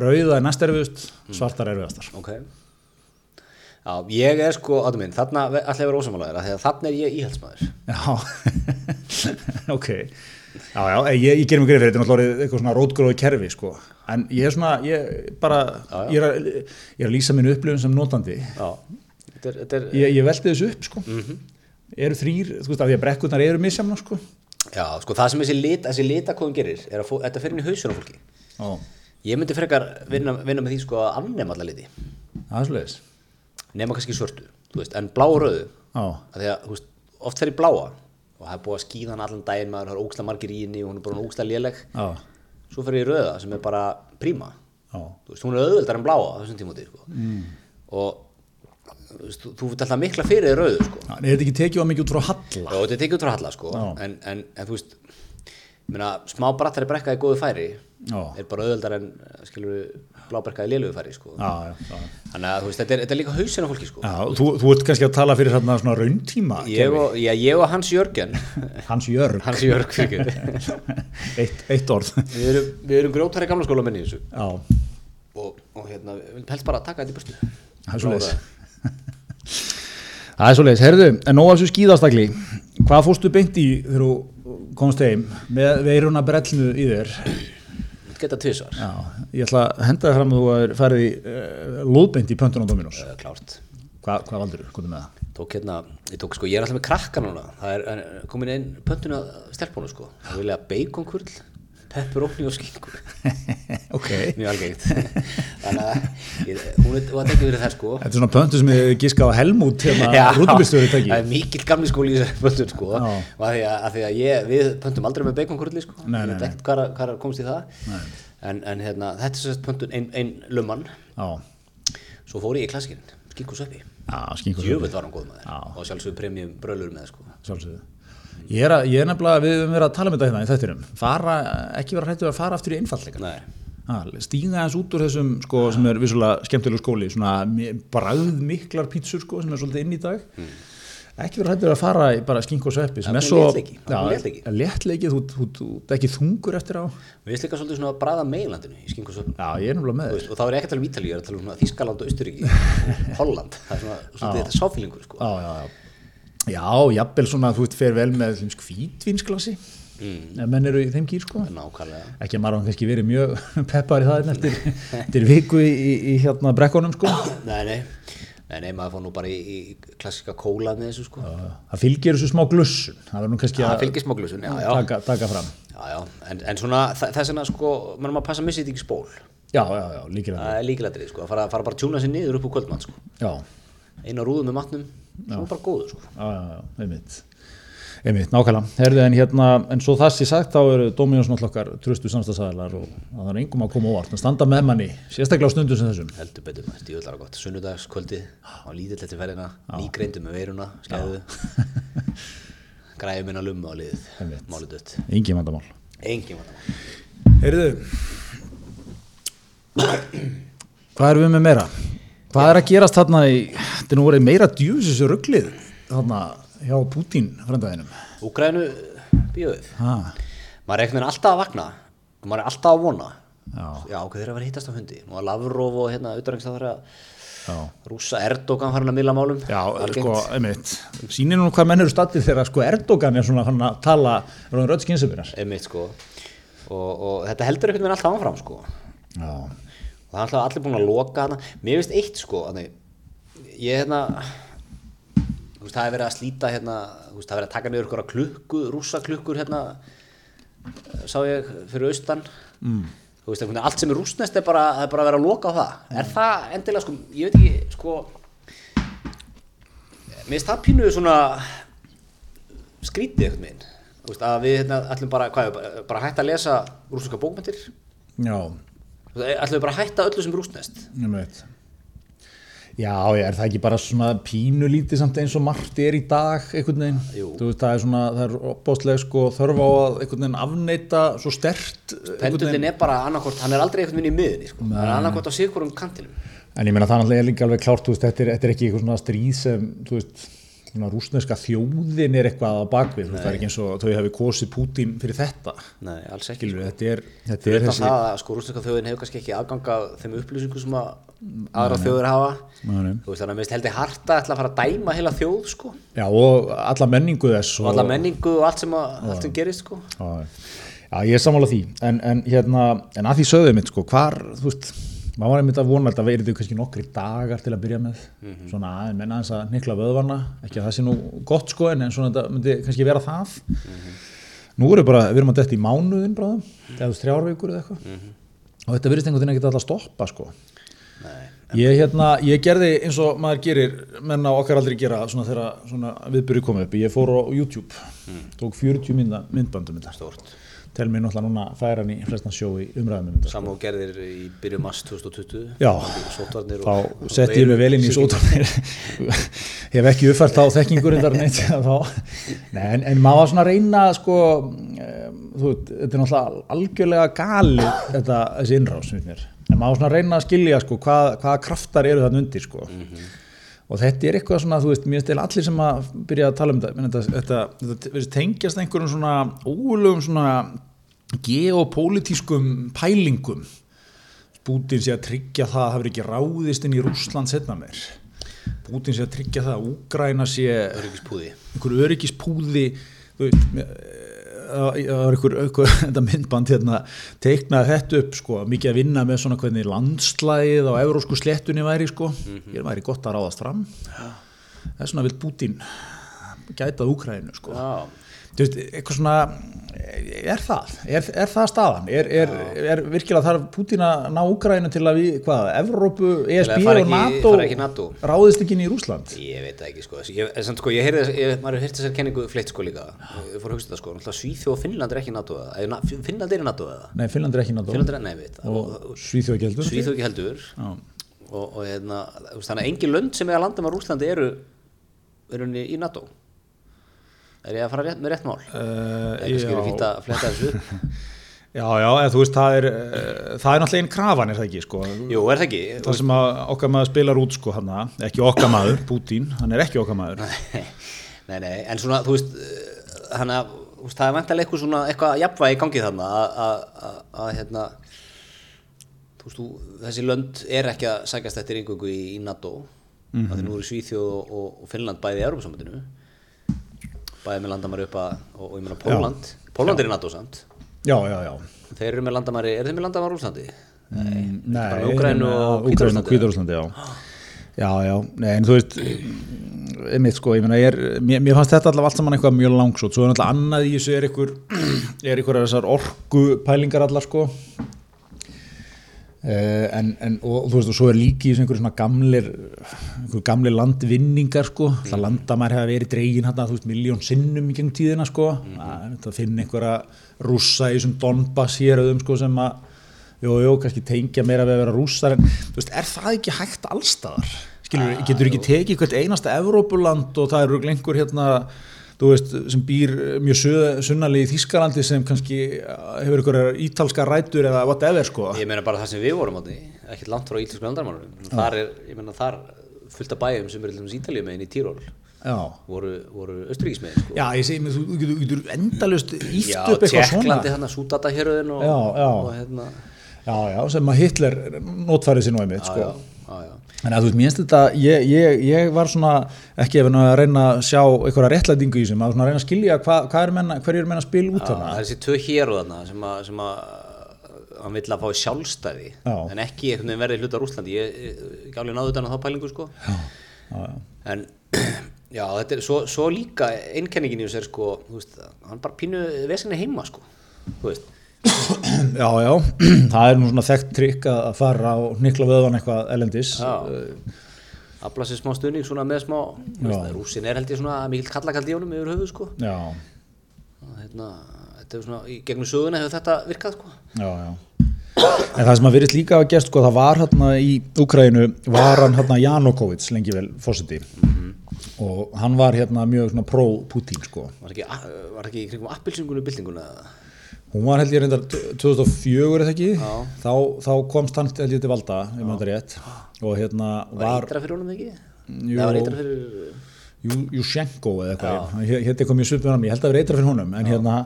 Rauða er næst erfiðust, svartar erfiðastar. Ok. Já, ég er sko, áttu minn, þarna ætla ég að vera ósamálaður því að þarna er ég íhaldsmaður. Já, ok Já, já, ég, ég gerir mig greið fyrir þetta er náttúrulega eitthvað svona rótgróði kerfi sko. en ég er svona, ég bara Ég, er að, ég er að lýsa mínu upplifun sem notandi. Já, þetta er, þetta er ég, ég velti þessu upp sko. eru þrýr, þú veist að því að brekkurnar eru misjamna sko. já, sko það sem þessi, lit, þessi litakóðum gerir er að fó, þetta fer inn í hausun á fólki. Já, Ég myndi frekar vinna, vinna með því sko að annema alla liti, það er svoleiðis. Nema kannski svörtu, þú veist, en blá og rauðu, Já, að því að, þú veist, oft fer í bláa og það er búið að skýða hann allan daginn maður, það er ógstlega margir í henni og hún er bara ógstlega léleg, já, svo fer ég í rauða sem er bara príma, þú veist, hún er auðveldar en bláa þessum tímúti, sko. mm. og veist, þú, veit alltaf mikla fyrir rauðu, sko. Er þetta ekki tekið á mikið út frá Halla? Já, þetta er tekið út frá halla sko en, en, en þú veist minna, smá brattari brekka í góðu færi. Er bara auðveldar en skilur blábrekka í lélugu færi sko. Þannig að veist, þetta er, þetta er líka hausin á fólki sko. Já þú, þú ert kannski að tala fyrir hérna svona rauntíma ég og, já, ég og Hans Jörgen. Hans Jörg. Hans Jörg eitt, eitt orð. Við erum, erum grjótari gamla skóla menni og, og hérna, við helst bara taka þetta í burtu. Það er svoleiðis. Það er svoleiðis, herðu, en nóg af þessu skíðastakli Hvað fórstu beint í þegar þú komst heim með veiruna brellnu í þér? Geta tvisvar, Já, ég ætla að henda það fram að þú er farið í uh, lóðbeint í pöntun á Dominós uh, klárt. Hva, Hvað valdur þú? Hvað með það? tók hérna, ég tók sko, ég er alltaf með krakka núna. Það er er komin einn pöntun að stelpónu sko, það vilja baconkurl pepperoni og skinkur ok, mjög algengt. Þannig að hún var ekki verið það sko. Þetta er svona pöntu sem ég gíska á Helmút hérna, Já, rútulistöður það er mikill gamli skóli í þessari pöntun sko. Já. og að því að, að, því að ég, við pöntum aldrei með baconkurli sko. Nei, ég veit ekkert hvað hvað komst í það. En, en hérna, þetta er sérst pöntun ein, ein lumman, Já, svo fór ég í klassikinn sveppi, já, skinkur djöfull var hann góð með Já. og sjálfsögur premium brölur með sko. Sjálfsögðu Ég er, að, ég er nefnilega, við höfum verið að tala um þetta hérna í þættinum. Fara, ekki vera hrættu að fara aftur í ha, stíga aðeins út úr þessum sko, sem er vissulega skemmtilegur skóli svona bræð miklar pítsur sko, sem er svolítið inn í dag. Ekki vera hrættu að fara í bara skink og sveppi sem er er svo léttleiki, það er léttleiki. léttleiki, þú, þú ekki þungur eftir á. Við veist líka svolítið svona að bræða meilandinu í skinku sveppi. Já, ég er nefnilega með veist, og þá er ekki að tala um Ítalíu, ég er að tala um Þískaland og Austuríki Holland, það er svona, svona þetta. Já, já, já Já, jafnvel svona, þú veit, fer vel með hvítvinsglasi mm. menn eru í þeim gýr sko. Nákvæmlega. Ekki að hafa kannski verið mjög peppar í það eftir, eftir viku í, í, í hérna brekkunum sko. Nei, nei, nei, nei, maður fór nú bara í, í klassika kóla með þessu sko. Það fylgir þessu smá glussun. Það verður nú kannski að já, já, taka, taka fram. Já, já. En, en svona þess vegna sko mann maður passa að missa þetta ekki spól já, já, já, líkilega það er líkilætrið sko, að fara, fara bara að tjúna sér niður upp úr kvöldmann sko. Já, eina rúðu með matnum, svo bara góður sko. Já, já, já, einmitt. Einmitt, nákvæmlega, herðu en hérna en svo það sé sagt, þá eru Dominos náttúrulega okkar trustu samstagsæðilar og það er engum að koma óvart. Að standa með manni, sérstaklega á stundum sem þessum. Heldur betur maður, stíðulega gott sunnudagskvöldi á lítill eftir ferðina nýgreindu með veiruna, skæðu græði minna lumma á liðið Einmitt. málið dött, engin vandamál. Engin vandamál. Heyrðu. Hvað erum við með meira? Hvað er að gerast þarna í þetta er nú verið meira djúsis rugglið þarna hjá Pútín frændaðinum Úgrænu ha, maður er einhvern veginn alltaf að vakna. Maður er alltaf að vona. Já, já, hvað þeir að vera hittast á hundi nú að Lavrov og hérna já. Rússa Erdogan farin að mila málum? Já, sko, einmitt. Sýnir nú hvað menn eru stattir þegar sko Erdogan er svona hann að tala rödd skynsefyrir einmitt sko. Og, og þetta heldur einhvern veginn alltaf áfram sko. Já, og það er allir búin að loka hana mér finnst eitt sko þannig, ég hérna veist, það er verið að slíta hérna veist, það er verið að taka niður ykkur klukku rússa klukkur hérna sá ég fyrir austan. Mm. veist, allt sem er rússnest er bara, er bara að vera að loka á það. Er það endilega sko, ég veit ekki sko mér finnst það pínuð svona skrítið Þú veist, að við hérna, ætlum bara, hvað, bara, bara hætta að lesa rúsneska bókmyndir já, ætlum við bara að hætta öllu sem einmitt. Já, já, er það ekki bara svona pínulítið samt eins og margt er í dag einhvern veginn, Jú. þú veist, það er svona það er opbóðslega sko þörf á að einhvern veginn afneita svo stert Pendullin er bara annarkort, hann er aldrei einhvern veginn í miðunni sko. hann er annarkort á sikkurum kantinum. En ég meina það er líka alveg klárt, þú veist, þetta er, þetta er ekki eitthvað svona stríð sem, þú veist, rúsneska þjóðin er eitthvað á bakvið, það er ekki eins og þau hafi kosið Pútín fyrir þetta, Nei, alls ekki skilur þetta er, þetta er þessi, að sko rúsneska þjóðin hefur kannski ekki aðgang að þeim upplýsingum sem að aðra þjóður hafa. Nei. Þú veist þannig að mér finnst heldur harta ætla að fara að dæma heila þjóð sko. Já, og alla menningu þess og alla menningu og allt sem, að, allt sem gerist sko. Já, ég er sammála því, en, en hérna, en að því sögðu mitt, sko, hvar, þú veist, maður var einmitt að vona að þetta verið kannski nokkri dagar til að byrja með, svona aðeins, menna aðeins að nikla vöðvana, ekki að það sé nú gott, sko, en, svona þetta myndi kannski vera það. Nú erum bara, við erum að detta í mánuðin, bráðum, eða þú veist, þrjárveikur eða eitthvað, og þetta virðist einhvern veginn ekki alltaf að stoppa, sko. Nei, Ég, hérna, ég gerði eins og maður gerir menn á okkar aldrei gera svona þegar svona viðbyrju komið upp. Ég fór á YouTube, tók 40 mynda, myndbandum þetta, stórt tel mér náttúrulega núna færa hann í flestan sjó í umræðum um Samá gerðir í byrju mars 2020 Já. Þá sett ég mig vel inn í sótarnir hef ekki uppfært á þekkingur en, en maður var svona að reyna sko, þú þetta er náttúrulega algjörlega gali þetta, þessi innrás finnst mér. en maður var svona reyna að skilja sko, hvað, hvaða kraftar eru þann undir sko. Og þetta er eitthvað svona þú veist, mér finnst eða allir sem að byrja að tala um þetta menn þetta, þetta, þetta virðist tengjast einhverjum svona óulugum svona geopolítískum pælingum. Bútin sé að tryggja það að það verið ekki ráðist inn í Rússland setna meir. Bútin sé að tryggja það að Úgræna sé Öryggispúði. einhver öryggispúði það var einhver, einhver myndband hérna teiknaði þetta upp sko, mikið að vinna með svona hvernig landslæðið á evrósku slettunni væri sko, ég væri gott að ráðast fram. Það er svona vilt Bútin gætað Úgrænu sko. Já, Þú veist, eitthvað svona er það, er, er það staðan? Er, er, er virkilega þarf Pútín að ná Úgrænu til að við, hvað, Evrópu, ESB og NATO, ekki NATO. ráðist ekki inn í Rússland? Ég veit ekki sko. Ég, samt, sko, ég heyrði þess, ég, maður heyrt þessar kenningu fleitt sko líka. Ég fór að hugsa þetta sko. Náttúrulega Svíþjóð og Finnland er ekki NATO eða? Finnland er í NATO eða? Nei, Finnland er ekki NATO. Finnland er, nei, veit og, Svíþjóð ekki heldur. Svíþjóð ekki heldur. Já. og, og veist, þannig að engin lönd sem er að landa með Rúslandi eru eru í NATO er ég að fara rétt, með rétt mál? Uh, kannski eru fínt að fletta þessu já, já, eða þú veist, það er uh, það er náttúrulega einn krafan, er það ekki, sko? Jú, er það ekki? Það sem að okkar maður spilar út, sko, hann ekki okkar maður, Pútín, hann er ekki okkar maður. Nei, nei, en svona, þú veist hann að, þú veist, það er vantilega eitthvað svona eitthvað jafnvægi í gangi þarna að- að að- að, hérna þú veist, þessi lönd er ekki að sækast eftir yngöngu í, í NATO mm -hmm. því nú eru Svíþjóð og, og, Finnland bæði í Európa-sambandinu bæði með landamæri upp að, og, og ég meina Póland, Póland er í NATO samt, já, já, já. Þeir eru með landamæri, er þeir með landamæri Úrlandi? Nei, bara með Úkraínu og Hvítarúslandi, já. Já, já, nei, en þú veist, einmitt sko, ég meina, ég er, mér, mér fannst þetta allavega allt saman eitthvað mjög langsótt, svo er náttúrulega annað í þessu er ykkur, er ykkur þessar orku pælingar allar sko, en, en og, þú veist og svo er líki í einhverju svona gamlir einhverju gamlir landvinningar sko mm. það landamær hefur verið dregin hérna þú veist miljón sinnum í gegn tíðina sko mm. það finn einhverja rússa í þessum Donbass héröðum sko sem að jú, jú, kannski tengja meira við að vera rússar en þú veist, er það ekki hægt allstaðar skilur, ah, getur ekki tekið hvert einasta Evrópuland og það eru einhver hérna þú veist, sem býr mjög sunnali í Þískalandi sem kannski hefur ykkur ítalska rætur eða whatever sko. Ég meina bara það sem við vorum á því, ekkert langt frá ítalsku landarmálum, þar er, ég meina þar fullt af bæjum sem til dæmis Ítalíu meginn í Tíról, Já. voru, voru Östuríkis meginn sko. Já, ég segi mig, þú getur, endalust ítt Já, upp eitthvað svona. Tjekklandi hann að sútata héröðin og, Já, já. og hérna, Já, já, sem að Hitler notfærið sér nú einmitt, já, sko. já, já, já. Þannig að þú veist, mér finnst þetta, ég, ég, ég var svona ekki að reyna að sjá einhverja réttlætingu í þessum, að reyna að skilja hva, hvað er menna, hverju er menna að spila út Já, þarna. það er þessi tvö hér og þarna sem að, sem að hann vill að fá sjálfstæði Já. en ekki einhvern veginn verði hluta Rúslandi ég, gáli náðu utan að þá pælingu sko Já, já, já. en já, þetta er svo, svo líka einkenningin í þessu er sko þú veist, hann bara pínu vesinni heima sko þú veist, Já, já, það er nú svona þekkt trikk að fara og nikla vöðvan eitthvað elendis. Já. afla sér smá stuðning svona með smá rússin er held ég svona mikill kallakaldi í honum yfir höfuð sko Já, hérna, þetta er svona, í gegnum söguna hefur þetta virkað sko já, já. En það sem að virðist líka að gest, sko, það var hérna í Ukraínu, var hann hérna Janukovic lengi vel fósiti og hann var hérna mjög svona pro-Putin, sko. var ekki, var ekki í kringum appilsingunu byltinguna eða? Hún var held ég reyndar 2004 eða ekki, þá, þá komst hann held ég til valda, maður þetta rétt, og hérna var var eitra fyrir honum ekki? Jú. það var eitra fyrir Jushenko eða eitthvað, hérna eitthvað mjög svipið hann, ég held að það vera eitthvað fyrir honum, en hérna,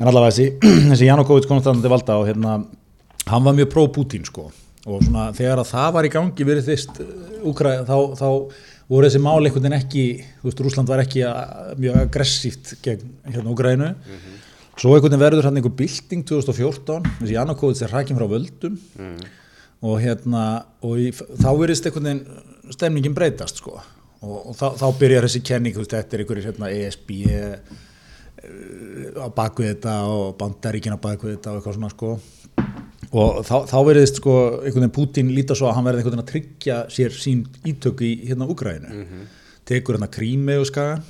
en allavega þessi, þessi Janukovic komst hann til valda og hérna, hann var mjög pro-Putin sko, og svona þegar að það var í gangi verið þist, Úkra, þá, þá voru þessi mál einhvern veginn ekki, þú veist, Rúsland var ekki að, mjög aggressíft gegn hérna Úgrænu, svo einhvern veginn verður hann einhver bylting 2014, þessi Janukovic er hrækjum frá völdum, og hérna og í, þá verðist einhvern veginn stemningin breytast sko. Og, og þá, þá byrjar þessi kenning þú veist, þetta er einhverjir hérna, ESB uh, á bakvið þetta og bandaríkin á bakvið þetta og eitthvað svona sko. Og þá, þá verðist sko einhvern veginn Putin líta svo að hann verði einhvern veginn að tryggja sér sín ítök í hérna Úgrænu tekur hérna Krími og skagan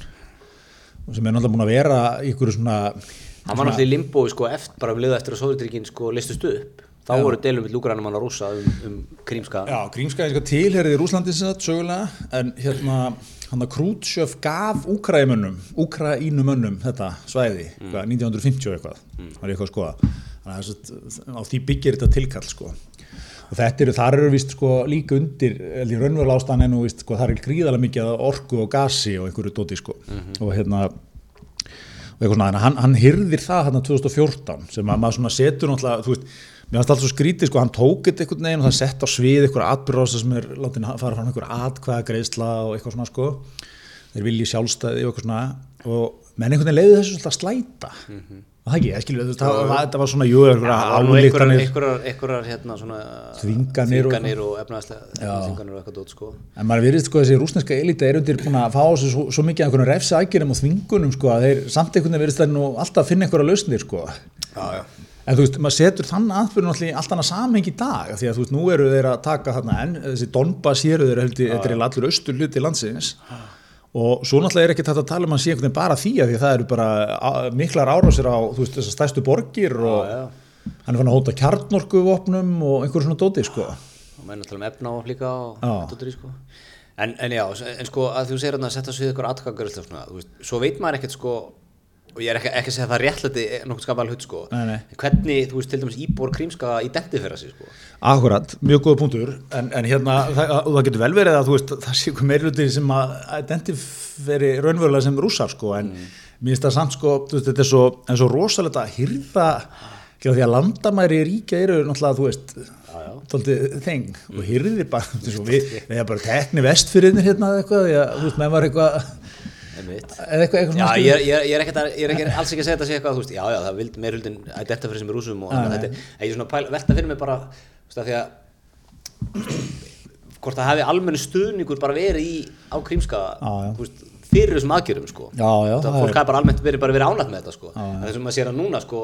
sem er náttúrulega búin að vera einhverju svona hann var náttúrulega í limbo sko, eftir, bara um liða eftir að Sovjetrikinn sko, listust upp. Þá voru deilum við lúgrænum hann að rúsa um, um krímska Já, Krímskaði tilherið í Rúslandi sögulega, en hérna hann að Krútsjöf gaf Úkrænumönnum Úkrænumönnum þetta svæði hvað, 1950 og eitthvað var ég eitthvað að skoða. Þannig að á því byggir þetta tilkall sko. Og þetta eru, þar eru vist sko líka undir held ég raunverulega ástæðan en sko þar er gríðarlega mikið orku og gasi og einhverju dóti sko. Og hérna og eitthvað svona, hann, hann hyrðir það hérna 2014 sem að maður svona setur náttúrulega, þú veist, mér fannst alltaf svo skrítið sko, hann tók þetta einhvern veginn og það sett á svið einhverja atbyrðása sem er látin að fara fram einhverja atkvæða greiðsla og eitthvað svona sko. Þeir vilji sjálfstæði og eitthvað svona. Og menn einhvern veginn leiði þessu svolítið að slæta. Og það ekki, ég veist, það, það, það var svona jú, einhverjar einhverjar hérna svona Þvinganir og- efnaðslega þvinganir og eitthvað dót sko. En maður virðist sko þessi rúsneska elita er undir búin að fá þessu svo, svo mikið einhvern refsi aðgerðum og þvingunum sko að þeir samt einhvern veginn virðist þeir nú alltaf finna einhverja lausnir sko. já, já. En þú veist, maður setur þann aðbyrjun alltaf annað samhengi í dag því að þú veist, nú eru þeir að taka þarna en þessi Donbass hér eru heldur, þetta er allur austur hluti landsins og svo náttúrulega er ekki þetta að tala um að sé einhvern veginn bara því að því að það eru bara miklar árásir á, þú veist, þessar stærstu borgir og já. hann er fann að hóta kjarnorkuvopnum og einhverju svona dóti, sko. og menn að tala um efna og líka og Já. dóttir sko en, en já, en sko að þú segir að setja svið ykkur atkvæðingar svona, þú veist, svo veit maður ekkert sko og ég er ekki, ekki að segja að það réttlæti nokkuð skapal hlut sko. Nei, nei. hvernig, þú veist, til dæmis íbor krímska identifera sig sko? Akkurat, mjög góða punktur. En, en hérna, það, það getur vel verið að þú veist, það sé ykkur meirluti sem að identiferi raunverulega sem rússar sko, en mm. mér finnst það samt sko, þú veist, þetta er svo, en svo rosalegt að hyrða, ekki að því að landamæri ríkja eru náttúrulega, þú veist þeng. Og hyrðir bara, við, erum bara tekni vestfyrirnir hérna eitthvað, að, þú veist, eitthvað eitthvað, Já, svona ég er, ég er, ég er ekkert að, er alls ekki að segja þetta sé eitthvað, þú veist, já, já, það vildi meir huldin að þetta fyrir sem er rúsum og Nei, þetta, en ég er svona pæl, velta fyrir mig bara, þú veist, að því að hvort það hefði almennu stuðningur bara verið í á krímska, þú veist, fyrir þessum aðgjörum, sko. Já, já, það fólk er- hafi bara almennt verið bara verið ánætt með þetta, sko. En þessum að sér að núna, sko,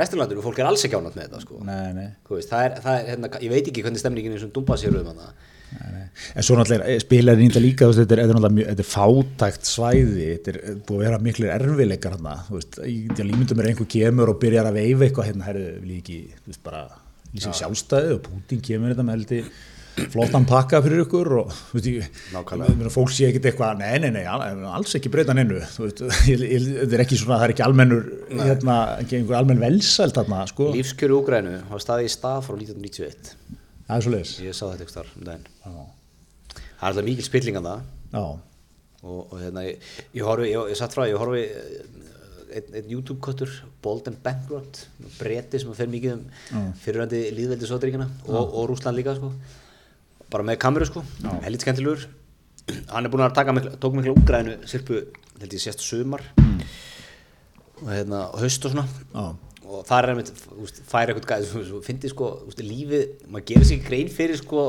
resturlandinu, fólk er alls ekki ánætt með þetta, sko. nei, nei, veist, það er, það er, hérna, ég veit ekki hvernig stemningin er sem dumpa sér um hana. En svo náttúrulega spilar þetta líka, veist, þetta er, þetta er mjög, þetta er fátækt svæði, þetta er búið að vera miklir erfileikar hann, ég límyndum mér einhver kemur og byrjar að veifa eitthvað hérna, herðu, vil ég ekki, þú veist, bara lýsing sjálfstæði og Putin kemur þetta með heldi flottan pakka fyrir ykkur og veist, ég, fólk sé ekkit eitthvað, nei, nei, nei, al- alls ekki breyta hennu, þú veist, ég, ég, þetta er ekki svona, það er ekki almennur, hérna, ekki einhver almenn velsælt þarna, sko, Lífskjöru Úgrænu var staðið í stað frá 1991. það er svo leiðis, Ég sá þetta ykkur þar um daginn. Það er alltaf mikil spilling að það. og, og hérna, ég, ég horfi, ég, ég satt frá, ég horfi eh, einn ein YouTube-kottur, Bold and Bankrupt breti sem fer mikið um fyrirvændi líðveldi Sotríkina og, og Rúsland líka sko. bara með kameru sko, hellit skemmtilegur. Hann er búin að taka mikla, tók mikla úgræðinu sirpu, held ég sérst sumar. Og hérna haust og svona. Já, og það er einmitt, þú veist, færi eitthvað gæð, þú finnir sko, veist, lífið maður gerir sér ekki grein fyrir sko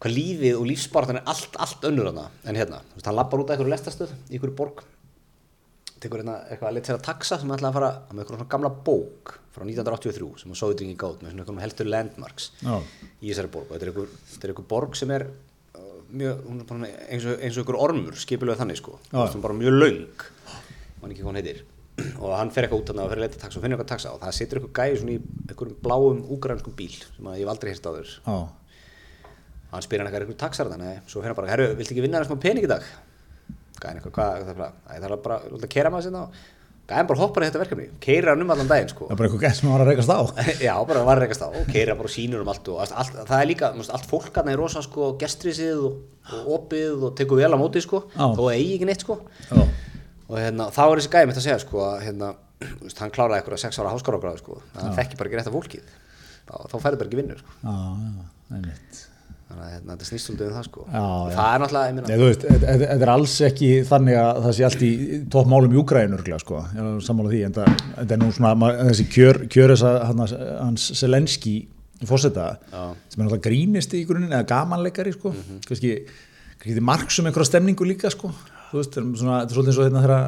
hvað lífið og lífsbartan er allt, allt önnur hana en hérna, þú veist, hann lappar út af einhverju lestastöð í einhverju borg. Tekur hérna eitthvað að leta sér að taxa sem ætlaði að fara með einhverjum svona gamla bók frá 1983 sem hann sóði dringi gátt með svona einhverjum heldur landmarks já, í þessari borg. Og þetta er einhver, þetta er einhver borg sem er uh, mjög, hún er bara eins og, eins og einhver ormur skipulega þannig sko, hún er bara mjög löng. Mann ekki hvað hann heitir og hann fer eitthvað út þarna og fer að leta taxa og finnir eitthvað taxa og það situr eitthvað gæði svona í einhverjum bláum úgrænskum bíl sem að ég hef aldrei hérst á þér já, hann spyr hann eitthvað eitthvað taxar þannig svo fyrir hann bara, herru, viltu ekki vinna þessum pening í dag? Gæðin eitthvað, hvað, það er bara, "Æ, það er bara, þú ert að kera maður sinna og gæðin bara hoppar í þetta verkefni, keira hann um allan daginn sko. Það er bara eitthvað gætt sem var að reykast á, Já, bara var reykast á og keira bara sínur um allt og allt, það er líka, allt fólk hann er rosa sko gestrisið og, og opið og tekur vel á móti sko, þó það eigi ekki neitt sko. Já, og hérna, þá er þessi gæði mitt að segja sko að hérna, veist, hann kláraði eitthvað sex ára háskáragráðu sko, að hann þekki bara ekki rétt af fólkið. Þá, þá færði bara ekki vinnur sko. Þannig að hérna, þetta snýst svolítið um það sko. Já, já. það er náttúrulega, þetta er alls ekki þannig að það sé allt í toppmálum í örglega, sko, sammála því en það, þetta er nú svona, þessi kjör, kjör hans, hans Selenski fórseta, Já. sem er náttúrulega grínist í grunin, eða gamanleikari, sko. Kannski, kannski þið marksum einhverja stemningu líka, sko, þú veist, þetta er svona, þetta er svolítið eins og hérna þegar,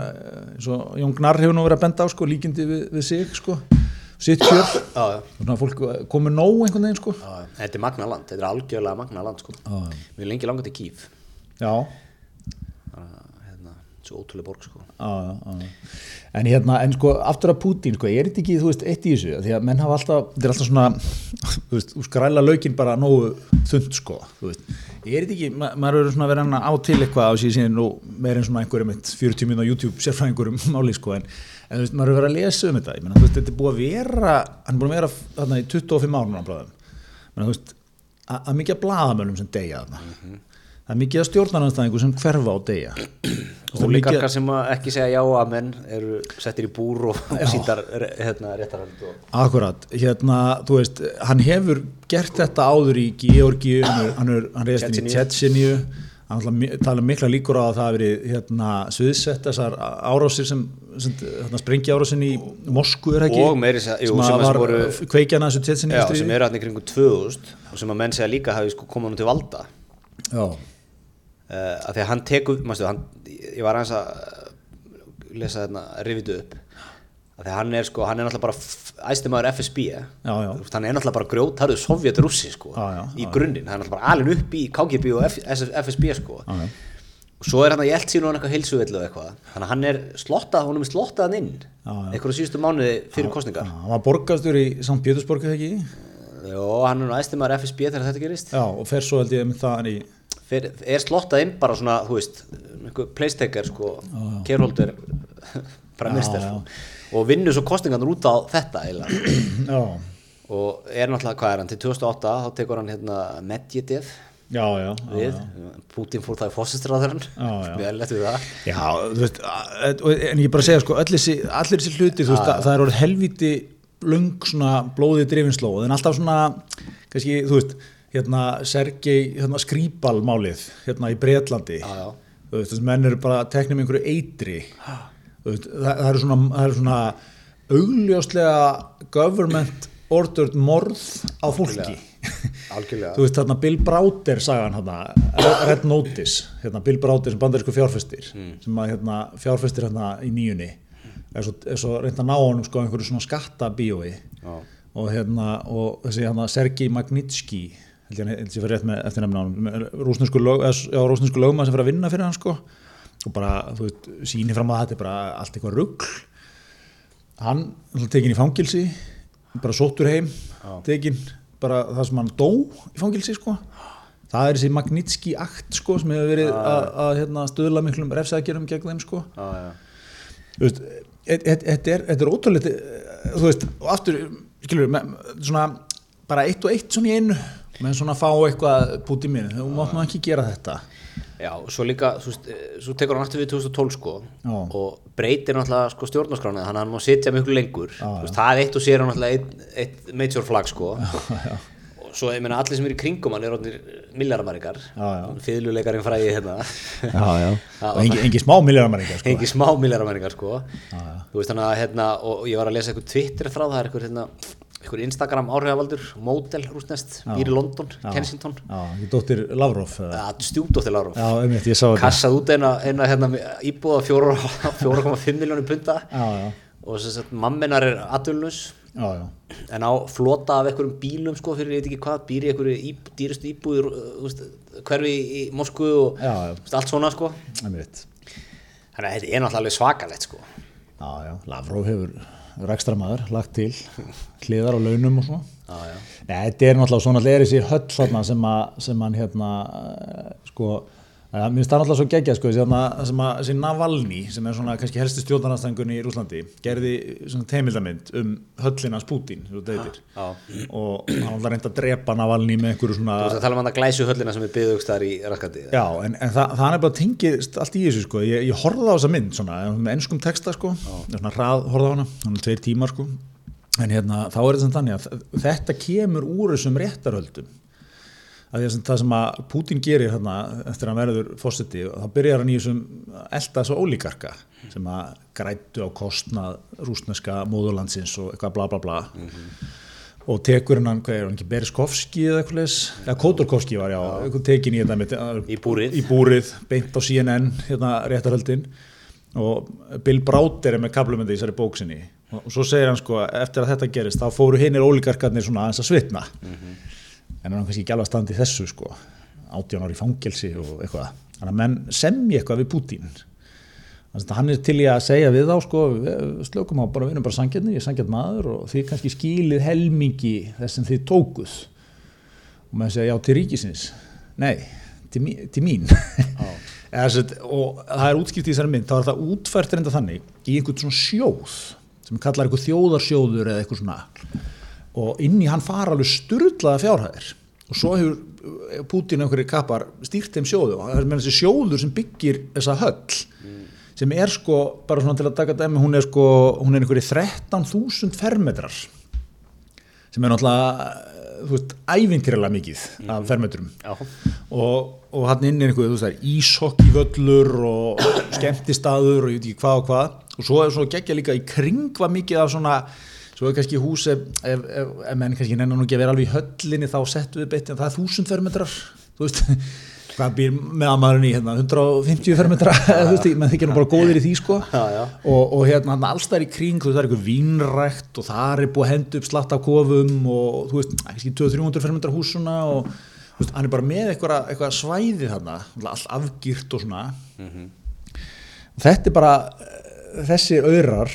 eh, Jón Gnarr hefur nú verið að benda á, sko, líkindi við, við sig, sko sitt kjör, svona fólk komið nóg einhvern veginn, sko. Já, já. þetta er magna land, þetta er algjörlega magna land sko. Já, já. mér er lengi langað til Kíf Já, hérna, svo ótrúlega borg sko. Já, já. En hérna, en sko, aftur að Putin, sko, er þetta ekki, þú veist, eitt í þessu, því að menn hafa alltaf, þetta er alltaf svona, þú veist, skræla laukinn bara nógu þund, sko, þú veist, er þetta ekki, ma maður eru svona að á til eitthvað á síðan og meira en svona einhverjum eitt 40 minn á YouTube sérfræðingurum máli, sko, en, en þú veist, maður eru verið að lesa um þetta, ég þú veist, þetta er búið að vera, hann er búið að vera þarna í 25 árun á bráðum, menna, að mikið að blaðamönnum sem deyja þarna, það er mikið að stjórnarnanstæðingu sem hverfa á veist, það er mikið- sem ekki segja já að menn eru settir í búr og, og síndar hérna, réttarhald og Akkurat, hérna, þú veist, hann hefur gert þetta áður í Georgi, hann, er- er- inn í Tjetsinju, hann tala mikla líkur á að það hafi verið hérna, sviðsett þessar árásir sem, sem hérna, sprengi árásin í Moskvu er ekki? Og meiri segja- jú, sem, sem var voru- kveikjana þessu Tjetsinju sem eru hann í kringum 2000 og sem að menn segja líka hafi sko komað nú til valda. Já, uh, að því að hann tekur, mástu, hann, ég var aðeins að uh, lesa þarna, rifitu upp að því að hann er sko, hann er náttúrulega bara æstumæður FSB eh? Já, já. Hann er náttúrulega bara grjótarðu sovjetrússi sko, Já, í grunninn, hann er náttúrulega bara alin upp í KGB og F, FSB sko og svo er hann að ég held síðan hann eitthvað heilsuvill og eitthvað þannig að hann er slottað, hún er slottaðan inn eitthvað á síðustu mánuði fyrir kostningar hann var borgastur í St. Pétursborg eða ekki? Jó, hann er nú æstumæður FSB þegar þetta gerist Já, og fer svo held ég með það hann í Fer, er slottað inn bara svona, þú veist einhver playstaker sko, Já, já. sko, og vinnur svo kostningarnir út á þetta eiginlega. Já, og er náttúrulega, hvað er hann, til 2008 þá tekur hann hérna Medvedev já, já, já, við, Putin fór það í fósistráðurinn Já, já. við lett við það. Já, þú veist, að- en ég bara segja sko, allir þessi hluti, þú veist, það, það er orðið helviti löng svona blóðið drifinslóð, en alltaf svona, kannski, þú veist, hérna, Sergei, hérna, Skrýpal málið, hérna, í Breitlandi, þú veist, þessi menn eru bara teknum einhverju eitri. Veist, það, það eru svona, eru svona augljóslega government ordered morð á fólki. Algjörlega. Þú veist þarna Bill Browder sagan hérna, Red Notice hérna, Bill Browder sem bandarísku fjárfestir sem að hérna, fjárfestir hérna í nýjunni er svo, er svo reynd að ná honum sko einhverju svona skattabíói. Og hérna og þessi hérna Sergei Magnitsky held ég fyrir rétt með eftir hann rúsnesku, lögma sem fyrir að vinna fyrir hann sko. Og bara þú veist síni fram að þetta er bara allt eitthvað rugg hann tekin í fangilsi bara sóttur heim tekin bara það sem hann dó í fangilsi sko. Það er þessi Magnitsky akt sko sem hefur verið að, hérna, stöðla miklum refsækjurum gegn þeim sko. Þú veist, e- e- þetta er, þetta er ótrúlega þú veist, og aftur skilur, með, svona bara eitt og eitt svona í einu með svona fá eitthvað í minn, þú mátt nú ekki gera þetta. Já, svo líka, veist, eh, svo tekur hann aftur við 2012 sko Já. og breytir náttúrulega sko stjórnarskrána þannig að hann má sitja miklu lengur. Já, veist, það eitt og sér hann náttúrulega eitt, eitt major flag sko. Já. og svo ég meina allir sem eru í kringum hann er milljaramaríkar fyrirluleikarinn fræði hérna og engi, engi smá milljaramaringar sko. engi smá milljaramaríkar sko. Þú veist þannig að hérna og ég var að lesa eitthvað Twitter frá það er eitthvað hérna eitthvað Instagram áhrifavaldur, módel rústnest, býr í London, Kensington. Já, dóttir Lavrov stjúdóttir Láru já, einmitt, ég sá þetta. Kassað út eina, eina hérna, íbúða 4,5 miljónir punta já, já, og þess að mamminar er já, já, en á flota af einhverjum bílum sko fyrir ég veit ekki hvað, býr í einhverju íb, dýrustu íbúður hverfi í Moskvu og Já, já. allt svona sko. Einmitt. Þannig að þetta er náttúrulega alveg svakalegt sko. Já, já, Lavrov hefur rækstra maður lagt til hliðar á launum og svona. Nei, þetta er náttúrulega svona er þessi höll sem, að, sem hann hérna eh, sko mér finnst það náttúrulega svo geggja sko, sem að þessi Navalny sem er svona kannski helsti stjórnarnastængun í Rúslandi gerði svona teimildamind um höllina Putin svo þetta heitir Já. og hann var reynd að drepa Navalny með einhverju svona Þú veist að tala um hann að glæsu höllina sem er byggðugst þar í raskandi Já, en, en það, það er bara tengið allt í þessu sko, ég, ég horfði á þessa mynd svona, með ennskum texta sko, svona hrað horfði á hana, hann er tveir tímar sko. En hérna, þá er þetta sem þannig að þetta kemur úr þessum réttarhöldum að það sem að Putin gerir hérna eftir að verður fósiti þá byrjar hann í þessum elda svo ólíkarka sem að grættu á kostnað rúsneska móðurlandsins og eitthvað bla bla bla. Og tekur hann, hvað er hann ekki, Bereskovski eða eitthvað leis, eða Kotorkovski var já, eitthvað tekin í þetta með, Í búrið. í búrið, beint á CNN hérna réttarhöldin. Og Bill Browder er með kaplumindi í þessari bóksinni og, og svo segir hann sko eftir að þetta gerist þá fóru hinnir ólíkarkarnir svona aðeins að svitna en hann kannski ekki alveg að standa í þessu sko. Átján ári fangelsi og eitthvað. Þannig að menn semji eitthvað við Putin þannig að hann er til í að segja við þá sko, við slökum á bara við erum bara sangjarnir, ég er sangjart maður og þið kannski skilið helmingi þess sem þið tókuð. Og maður segja já til ríkisins. Nei, til, til mín. Eða, og það er útskipt í þessari mynd þá er það útfært reynda þannig í einhvern svona sjóð sem kallar einhver þjóðarsjóður eða eitthvað svona og inn í hann fara alveg sturlaða fjárhæðir. Og svo hefur eh, Putin einhverju kapar stýrt þeim sjóðu og það er með þessi sjóður sem byggir þessa höll sem er sko, bara svona til að taka dæmi hún er sko, hún er einhverju 13.000 fermetrar sem er náttúrulega eh, þú veist, ævintýralega mikið af fermetrum. Já. og, og hann inn er einhver, þú veist, það er íshokkivöllur og skemmtistaður og ég veit ekki hvað og hvað. Og svo er svo geggja líka í kring var mikið af svona svo er kannski hús ef, ef, ef, ef menn kannski nennan nú ekki að vera alveg í höllinni þá settu við beitt en það er þúsund fermetrar. Þú veist, hvað býr með aðmaðurinn í hérna, 150 fermetra þú veist, menn þykir nú bara góðir í því sko. Já, já. og, og hérna alls þar í kring þú veist, það er einhver vínrækt og það er búið að henda upp slatt af kofum og þú veist, kannski 200-300 fermetra húsuna og þú veist, hann er bara með eitthvað, eitthvað svæði þarna, allt afgýrt og svona. Þetta er bara eh, þessi auðrar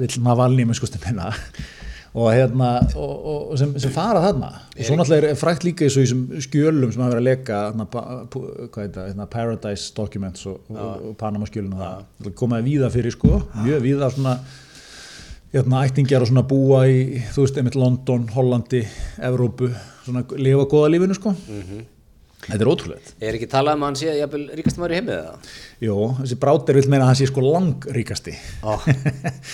vill maður valni með skostum hérna og hérna og, og, sem, sem fara þarna. Og svo náttúrulega er frækt líka í skjölum sem hafa verið að leka hérna, hérna, Paradise Documents og, og, Panama skjölun komaði víða fyrir sko. Mjög víða svona hérna, ættingjar og svona búa í þú veist, einmitt London, Hollandi Evrópu, svona lifa góða lífinu sko þetta er ótrúlegt. Er ekki talað um að hann sé jafnvel ríkast maður í heimið eða? Jó, þessi brátir vil meina að hann sé sko langríkasti. Ó,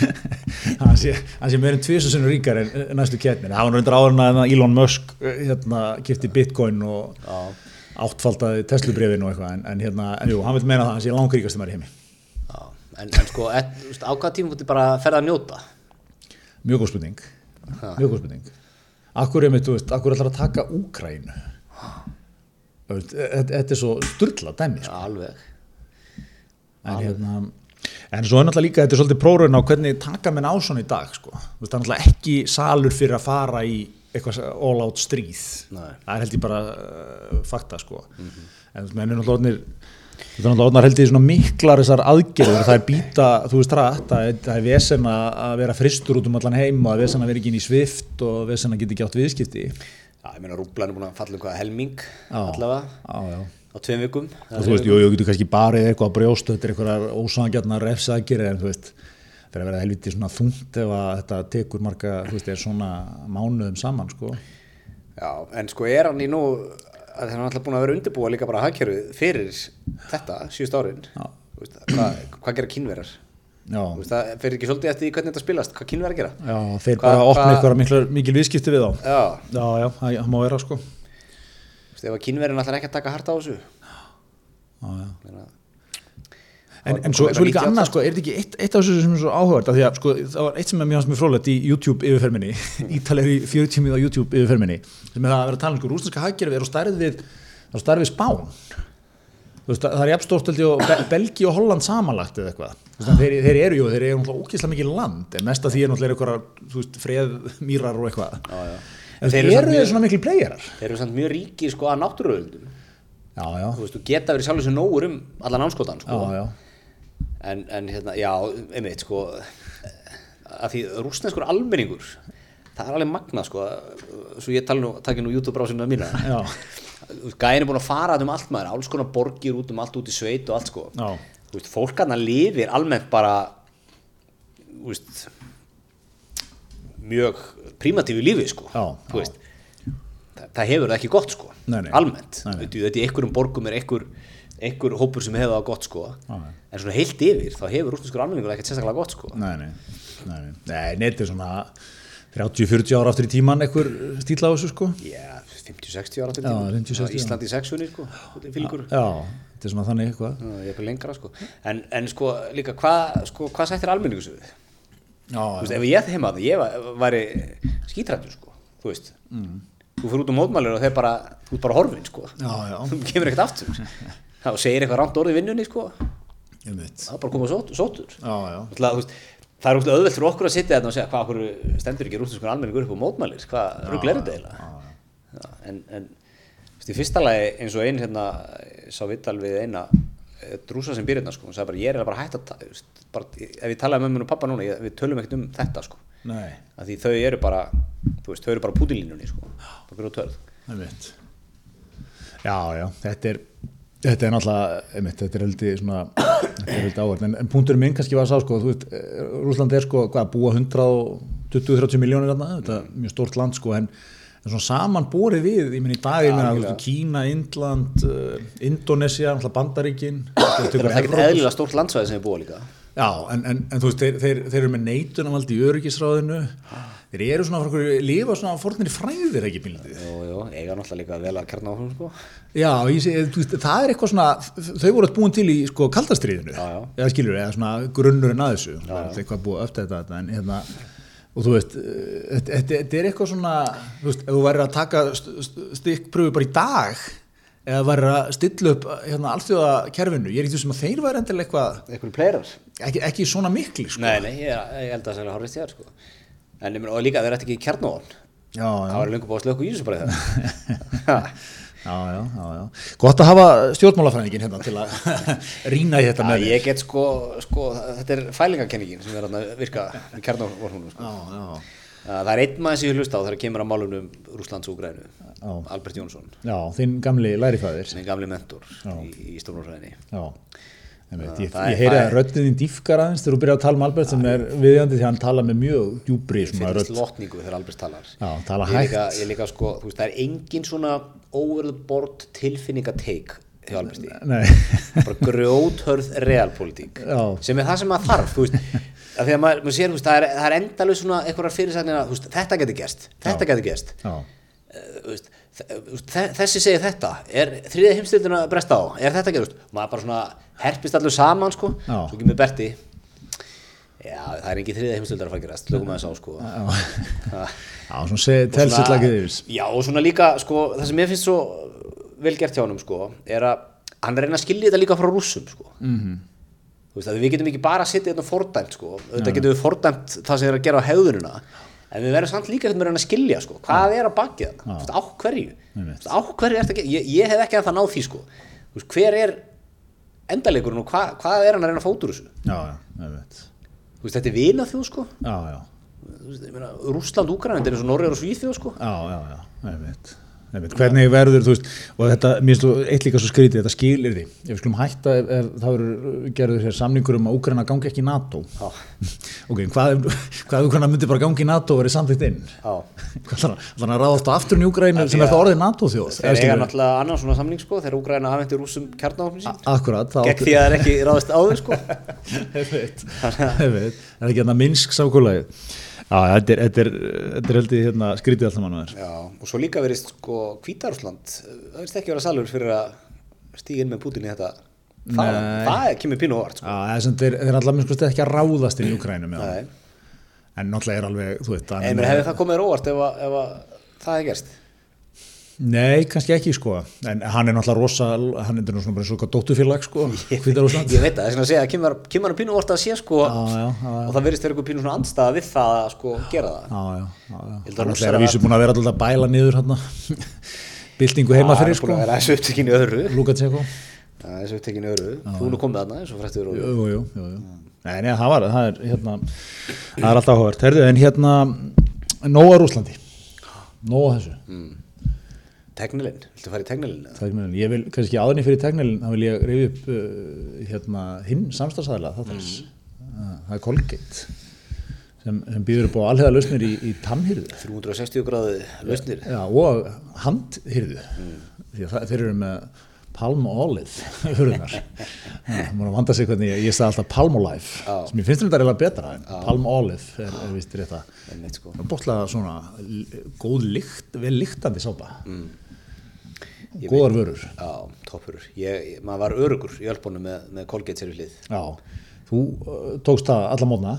hann sé, sé meirinn tvisasunum ríkar en næstu keppnin það var reyndar áður en Elon Musk eh, hérna, kipti bitcoin og Já. áttfaldaði Tesla-brefin og eitthvað en, en hérna, en jú, hann vil meina að hann sé langríkasti maður í heimi. Já. En, en sko, á hvaða tíma fótti bara að ferða að njóta? mjög góð spurning. Mjög góð spurning. Akkur mitt, þú veist, akkur þetta þetta er svo sturla dæmi sko. Já, alveg. en hérna en svo er náttúrulega líka, þetta er svolítið prófurinn á hvernig taka menn á svona í dag sko. Það er náttúrulega ekki salur fyrir að fara í eitthvað all out stríð Nei. það er held ég bara uh, fakta sko. en þú veist, menn er náttúrulega Þetta er náttúrulega held ég svona miklar þessar aðgerður, það er býta, þú veist rætt, það er, það er vesen að vera fristur út um allan heim og að vesen að vera ekki inn í svift og vesen að geta ekki átt viðskipti. Já, ég meina rúblan er búin að falla um hvað helming Já. allavega Já, á tveim vikum. og þú veist, jú, jú, getur kannski barið eitthvað brjóst þetta er eitthvað ósangjarnar refsaðgerir en þú veist, það er að vera helviti svona þungt ef að þetta tekur marga þú veist, er svona mánuðum saman sko. Já, en sko er hann í nú að hann er alltaf búin að vera undirbúa líka bara hagkerfið fyrir þetta, síðust árin hvað, hvað gera Þú veist, það fer ekki svolítið eftir hvernig þetta spilast hvað kínverjar gera já, þeir Hvað- bara opna hvað- eitthvað mikil, viðskipti við þá Já, já, já, það má vera sko þú veist, ef að kínverjar alltaf ekki að taka hart á þessu já, já. En, en svo, svo líka 98. annað, sko, er þetta ekki eitt, eitt af þessu sem er svo af því að sko, það var eitt sem er mjög hans með frólætt í YouTube yfirferminni, ítalegri 40 miða YouTube yfirferminni, sem er það að vera að tala um sko, rúsneska hagkerfi er á stærð við, á við Spán. Veist, það er jafnstórt og Be Belgi og Holland samanlagt eða eitthvað. Þeir, þeir eru jú, þeir eru náttúrulega ókýrslega mikið land, en mest af því er náttúrulega eitthvað, þú veist, freð, mýrar og eitthvað. já, já. En Þeir eru mjög- svona mikil playerar. Þeir eru samt mjög ríkir sko að náttúruöldum Já, já, Þú veist, þú geta verið sjálfur sér nógur um allan ánskotan sko já, já. en, en hérna, já, einmitt sko að því rústneskur almenningur það er alveg magna sko svo ég tala nú, takki nú YouTube-brásinu að mína Já, gæin er búin að fara um allt maður, alls konar borgir út um allt út í sveit og allt sko já, veist, fólk hann lifir almennt bara veist mjög primatífu lífi sko. Já, já. veist, það, það hefur það ekki gott sko Nei, nei. almennt, Nei. Veitu, þetta í einhverjum borgum er einhver, einhver hópur sem hefur það gott sko. En svona heilt yfir þá hefur rúsneskur almenningur ekkert sérstaklega gott sko. Nei, nei, nei, nei, nei neitt er svona 30-40 ára aftur í tíman einhver stíl á þessu sko. Já, 50-60 ára til Já, tíma. 50-60 ára. Ísland í sexunni sko, fylgur. Já, þetta er svona þannig eitthvað. Ég er lengra sko. En, en sko líka hvað sko, hva sættir almenningu sig við? Já, Þú veist, ef ég ætti heima það, ég var- væri skítrættur sko, þú veist. Þú fyrir út um mótmælir og þeir bara þú ert bara horfin sko, já, já, þú kemur ekkert aftur. Þá segir eitthvað rámt orðið í vinnunni sko, það er bara að koma sót, sótur Já, já, Ætla, veist, það er útla auðvelt fyrir okkur að sitja þetta og segja hvað okkur stendur ekki rúsneskur almenningur upp á mótmælir? Hvað rugl er þetta eiginlega Já, en, en í fyrsta lagi eins og einn hérna sá vittal við eina eh, drúsa sem býr hérna sko, hún sagði bara ég er bara hætt að bara, ef ég talaði með mér og pappa núna ég, við tölum ekkert um þetta sko. Því þau eru bara þú veist, þau eru bara pútilínunni sko bara veit Já, já, þetta er Þetta er náttúrulega, þetta er heldur svona, þetta er heldur áhverð, en, en punkturinn minn kannski var að sá, sko, þú veist, eh, Rússland er sko, hvað, búa 120-130 miljónir þarna, þetta er mjög stórt land, sko, en svona saman borið við, ég minn í dag, ég þú veist, Kína, Indland, uh, Indonesia, Bandaríkin, það er ekkert eðlilega stórt landsvæði sem er búið líka. Já, en, en, en þú veist, þeir, þeir, þeir eru með neitunavald í öryggisráðinu, þeir eru svona, frá okkur, lifa svona fornir fræðir ekki bíldið. Jú, jú, eiga náttúrulega líka vel að kerna áfram sko. Já, sé, þú veist, það er eitthvað svona, þau voru búin til í sko kaldastriðinu, Já, já. eða skilur, eða svona grunnurinn að þessu, það er eitthvað búið að öfta þetta, en hérna, og þú veist, eh, þetta, er eitthvað svona, þú veist, ef þú væri að taka st- st- stikkpröfu bara í dag, eða væri að stilla upp hérna alþjóða kerfinu, ég er ekki sem að þeir væri endilega eitthvað, einhverju pleirar ekki, ekki svona mikli, sko. Nei, nei, ég, ég held að það er hárið þér sko. En ég meina, og líka þeir ætti ekki kjarnóðan Já, já. Það var lengur búið að slöku í þessu bara það Já, já, já. Gott að hafa stjórnmálafræðingin hérna til að rýna í þetta með þér. ég get sko, sko, þetta er fælingakenningin sem er að virka í kjarnóðan sko. Það er einn maður sem ég hlusta á þegar kemur að málunum Rúslands og Úgrænu Já. Albert Jónsson, já, þinn gamli lærifæðir. er gamli mentor í, í stofnarfræðinni Já, Einmitt, ég, ég heyri að þín dýfkar aðeins þegar þú byrjar að tala um Albert sem er viðjandi því að hann tala með mjög djúbri svona finnst rödd. lotningu þegar Albert talar. Já, tala ég líka, ég líka sko, veist, það er engin svona overboard tilfinningateik hjá Alberti Nei, bara grjóthörð realpolitík Já. sem er það sem maður þarf veist, af því að maður, maður sér, veist, það er, það er endalus svona einhverjar fyrirsagnir að, þetta getur gerst þetta getur gerst. Já, Þessi segir þetta er þriðja heimstildin að bresta á? Er þetta gerust, maður bara svona herpist allur saman sko, Já. svo kemur Berti. Já, það er ekki þriðja heimstildin að fara gerast, lögum að þess á sko. Já, Það- svona segi, tel sér lagið yfir. Já, og svona líka, sko, það sem ég finnst svo vel gert hjá honum, sko, er að hann reyna að skilja þetta líka frá rússum, sko. Mhm. -hmm. veist, við getum ekki bara að setja þetta fordæmt, sko, þetta getum við fordæmt það sem er að gera á hegðununa en við verðum samt líka að reyna að skilja, sko. Hvað er að baki það, á hverju? Á hverju er þetta að gera, ég, ég hef ekki að það náð því, sko, veist, hver er endalegurinn og hva, hvað er hann að reyna að fóta úr þessu, Já, já, veist, þetta er sko. Veist, ég meina, Rússland, Úkraina, þetta er eins og Norður og Svíþjóð, sko. Já, já, já, ég veit Veit, hvernig verður, þú veist, og þetta, mér finnst þú eitt líka svo skrítið, þetta skilir því. Ef við skulum hætta ef, ef það verður gerður hér samningur um að Úgræna gangi ekki í NATO. Já. Ok, hvað ef, Úgræna myndi bara gangi í NATO og verið samþýtt inn? Hvað þannig að ráðast á aftur í Úgrænu sem er það orðið NATO-þjóð? Þeir eiga náttúrulega annan svona samning sko þegar Úgræna afhendir rússum kjarnáfnum sín Akkurat, gegn því að það er ekki ráðist áður sko Ég ég er þetta er, þetta er, þetta er heldur hérna skrítið alltaf mann að Já, og svo líka verið sko Hvítarúsland, það verðist ekki vera salur fyrir að stíga inn með Putin í þetta það, það kemur pínu óvart sko. Já, það er sem þeir, þeir er alltaf minnst ekki að ráðast inn í. Nei. En náttúrulega er alveg, þú veit, En mér hefði það komið þér óvart ef, að, ef að það hefði gerst Nei, kannski ekki sko, en hann er náttúrulega rosa, hann er svona bara eitthvað dóttufélag sko, Hvítarúsland. Ég veit það, þess vegna að segja að kemur, kemur hann pínu óvart að sé sko. Já, já, já, já. og það verðist vera eitthvað pínu svona andstaða við það að sko gera það. Já, já, já, já. að Rússar er að vísu búin að vera alltaf að bæla niður hann byltingu heima Það fyrir er búin sko, að vera þessu upptekinu öðru. Lukashenko. Það er þessu upptekinu öðru. Þú nú komið þarna eins og frættur og Jú, jú, jú, jú. Tegnilinn, viltu fara í tegnilinn? eða? Tegnilin. Ég vil, kannski áðurinn fyrir tegnilin, þá vil ég reyfi upp uh, hérna, hinn samstagsæðila. Mm. Það er Colgate sem, sem býður upp á alhega lausnir í, í tannhyrðu. 360 gráði lausnir Já, og handhyrðu. Því að þeir eru með Palm Olive hurðunar. Það múin að vanda sig hvernig ég, ég sagði alltaf Palmolive, Já. sem ég finnst þetta reyna betra en Palm Olive er, er vist rétt að sko. bóttlega svona góð lykt, vel lyktandi sápa. Ég Góðar vörur. Já, toppurur Maður var örugur í ölbónu með, með Colgate sér við hlið Já, þú uh, tókst það alla mótna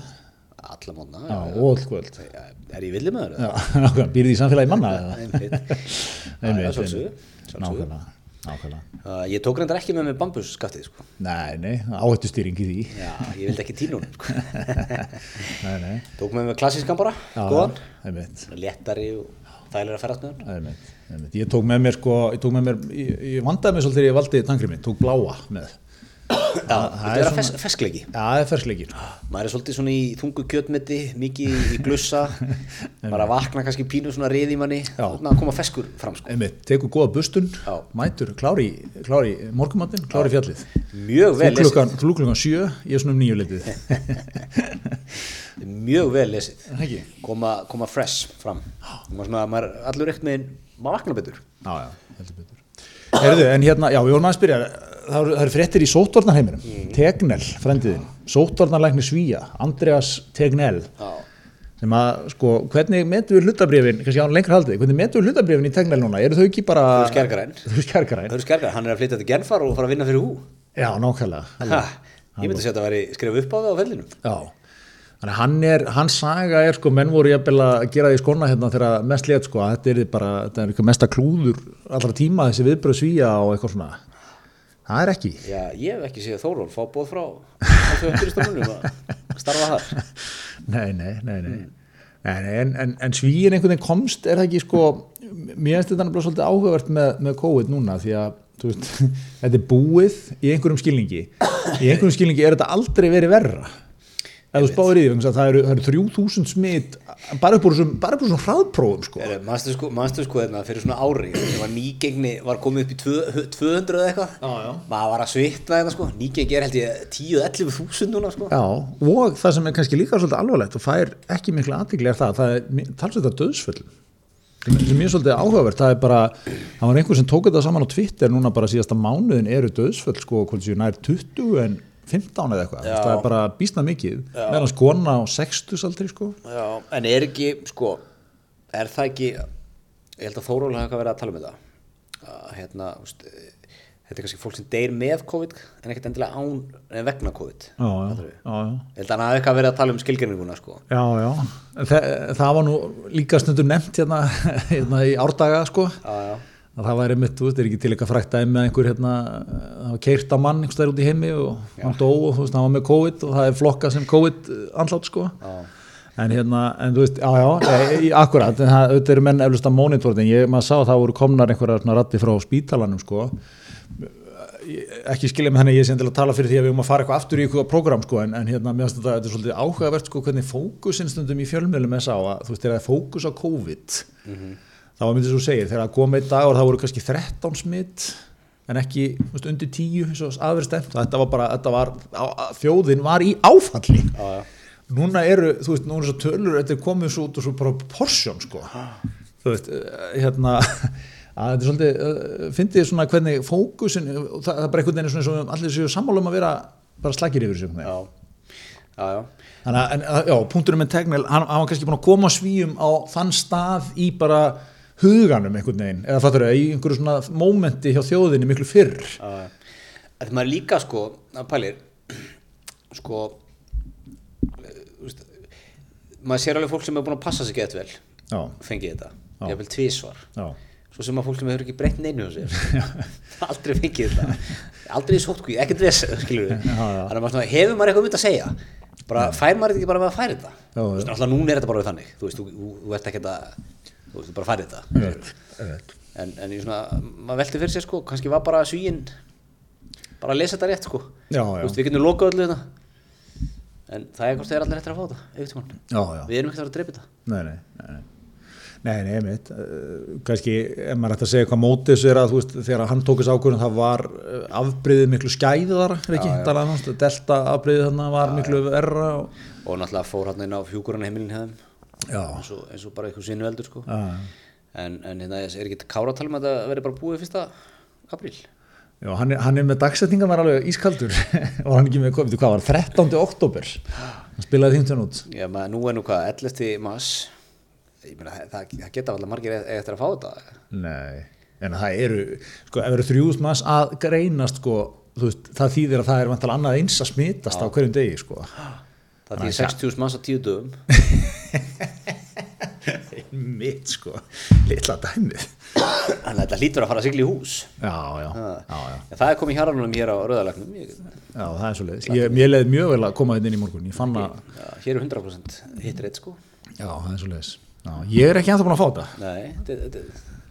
Alla mótna já, og öll kvöld. Já, Er ég villið með Já, nákvæmlega, býrði í samfélagi manna? Einmitt Einmitt, Já, sjálfsögðu. Nákvæmlega. Uh, Ég tók reyndar ekki með mig bambusskaftið sko. Nei, nei, áhættustýring í því. Já, ég vildi ekki tína hún sko. Nei, nei. Tók með mig klassískan bara Já, Góðan Léttari og þægilega ferðast með hann einmitt. Ég tók með mér sko, ég tók með mér, ég, ég vandaði mig svolítið þegar ég valdi tangrimi, tók bláa með. Já, þetta er að feskleiki Já, það er fersleikir. maður er svolítið svona í þungu kjötmeti mikið í glussa bara vakna kannski pínu svona reyði manni svona að koma feskur fram sko. Einmitt, tekur góða bustun, Já. mætur, klári, klári morgumattin, klári fjallið. mjög vel lesið klukkan sjö, ég er svona um nýju litið. mjög vel lesið Það ekki? koma, koma fresh fram maður, svona, maður er allur eitt með maður vakna betur. Já, já, heldur betur. Herðu, en hérna, já, við vorum að spyrja, það eru, það eru fréttir í sótvarnarheiminum, Mm. Tegnell, frendiðin, sótvarnarlækni Svíja, Andreas Tegnell, já, sem að, sko, hvernig metum við hlutabrifin, kannski án lengra haldið, hvernig metum við hlutabrifin í Tegnell núna, eru þau ekki bara... Þau eru skærgræn. Þau eru skærgræn, það eru skergar, hann er að flytja til Genfar og fara að vinna fyrir hú já, nákvæmlega. ha, ég myndi að segja að þetta væri skrifa upp á það á fellinu Já, þannig að hann er, hans saga er sko, menn voru jafnvel að gera því skona hérna þegar mest létt sko, að þetta er bara, þetta er eitthvað mesta klúður allra tíma þessi viðbröð svíja og eitthvað svona, það er ekki. já, ég hef ekki séð Þórólf fá bóð frá þessu hönduristofnunum að starfa þar Nei, nei, nei, nei. nei, nei en, en, en svíin einhvern veginn komst, er það ekki sko, mér finnst þetta nefnilega svolítið áhugavert með, með COVID núna því að, veist, þetta er búið í einhverjum skilningi, í einhverjum skilningi er þetta aldrei verið verra. Eða þú spáir í því, það eru, það eru 3000 smitt bara upp úr þessum hraðprófum sko. Er, manstu sko, sko hérna, fyrir svona ári nýgengni var komið upp í tvö- 200 eða eitthvað? Já, já. maður var að svitna þetta sko. Nýgengi er held ég 10-11 þúsund núna sko. Já, og það sem er kannski líka svolítið alvarlegt og fær ekki mikla aðtikli er það það er talsveit að döðsföllum sem sem er svolítið áhugavert, það er bara það var einhver sem tók þetta saman á Twitter núna bara síðasta mánuðin eru döðsföll sko, hvort séu nær 20 en 15 eða eitthvað, það er bara býstna mikið. Meðan skona á 60 aldrei sko. Já, en er ekki, sko, er það ekki, ég held að Þóról hafa verið að tala um þetta, að hérna, úst, þetta er kannski fólk sem deyr með COVID en ekkert endilega án, en vegna COVID. já, já, já. Ég held að hann hafi eitthvað verið að tala um skilgjörninguna, sko. Já, já, Þa, það var nú líka stundum nefnt hérna, hérna í árdaga sko. Já, já, að það væri mitt, þú veist, er ekki til eitthvað frækt dæmi með einhver hérna, það var keirt á mann einhvers þær út í heimi og hann dó og þú veist, hann var með COVID og það er flokka sem COVID andlátt sko. Já, en hérna, en þú veist, já, já, akkurat en það, auðvitað eru menn eflust að monitor en ég, maður sá að það voru komnar einhverjar svona ratti frá spítalanum sko. Ég- ekki skilja með henni ég sé endilega að tala fyrir því að við erum að fara eitthvað aftur í eitthvað program sko en, en hérna finnst þetta, er svolítið áhugavert sko hvernig fókusin stundum í fjölmjölum er sá að þú veist þegar það er fókus á COVID þá var myndið svo segir þegar það kom einn dag og það voru kannski 13 smitt en ekki veist, undir 10 eins og aðverð stemt þetta var bara, þetta var, þjóðin var í áfalli. Já, já. núna eru, þú veist, núna er svo tölur þetta er komið svo út og svo bara porsjón sko þú veist, eh, hérna að þetta er svolítið, uh, fyndið svona hvernig fókusin, það, það er bara einhvern veginn svona allir séu sammála um að vera bara slagir yfir sig já, já, já. þannig að, já, punkturinn með Tegnell hann, hann var kannski búin að koma svíum á þann stað í bara huganum einhvern veginn, eða fattur þau, í einhverju svona mómenti hjá þjóðinni miklu fyrr. Já. Þetta maður líka, sko, að pælir, sko, veist, maður sér alveg fólk sem er búin að passa sig gett vel, já, fengið þetta, ég vil tvísvar. já, svo sem að fólk sem hefur ekki breytt neinu á sér. Aldrei fengið þetta. Aldrei í sótkví, ekkert svona, hefur maður eitthvað mynd að segja? Bara fær maður þetta ekki bara með að færa þetta? Alltaf núna er þetta bara við þannig. Þú veist, þú, þú, þú ert ekki að þú veist, þú bara færi þetta. Einmitt, einmitt. en, en ég svona, maður velti fyrir sér sko kannski var bara svíinn bara að lesa þetta rétt sko. Já, já. veist, við getum lokað öllu þetta en það er hvort þeir allir eftir að fá þetta já, já. við erum ekkert að vera að drepa þetta. Nei, nei, nei, nei. Nei, nei, einmitt, uh, kannski, ef maður ætti að segja hvað mótið þessu er að, þú veist, þegar hann tók þessu ákvörðun, það var uh, afbreyðið miklu skæðara, er ekki, talað um, delta afbreyðið þarna var miklu verra og, og náttúrulega fór hann inn á hjúkurinn heimilin hefðum já, eins og, eins og bara eitthvað sinu veldur sko. já, en, en hérna, er ekki kára að tala um að þetta verði bara búið fyrsta apríl já, hann er, hann er með dagsetninga var alveg ískaldur, var hann ekki með, hvað, veitu hvað var, 13. oktober, hann spilaði þingtján út, Já, maður, nú er nú hvað, 11. mars ég meina, það, það geta allar margir e- eftir að fá þetta nei, en það eru, sko, ef eru þrjúðust maður að greinast, sko, veist, það þýðir að það er annað eins að smitast á hverjum degi, sko. Það er 60.000 manns á tíu dögum. Mitt sko, litla dæmið. Þannig að þetta hlýtur að fara að sigla í hús. Já, já, já, já, En það er komið hjarranum hér á Rauðalagnum já það er svo leiðis ég, leiði mjög vel að koma þetta inn í morgun. Ég fann að, já, hér er 100% hitt reitt sko. Já, það er svo leiðis já, ég er ekki ennþá búin að fá þetta. Nei,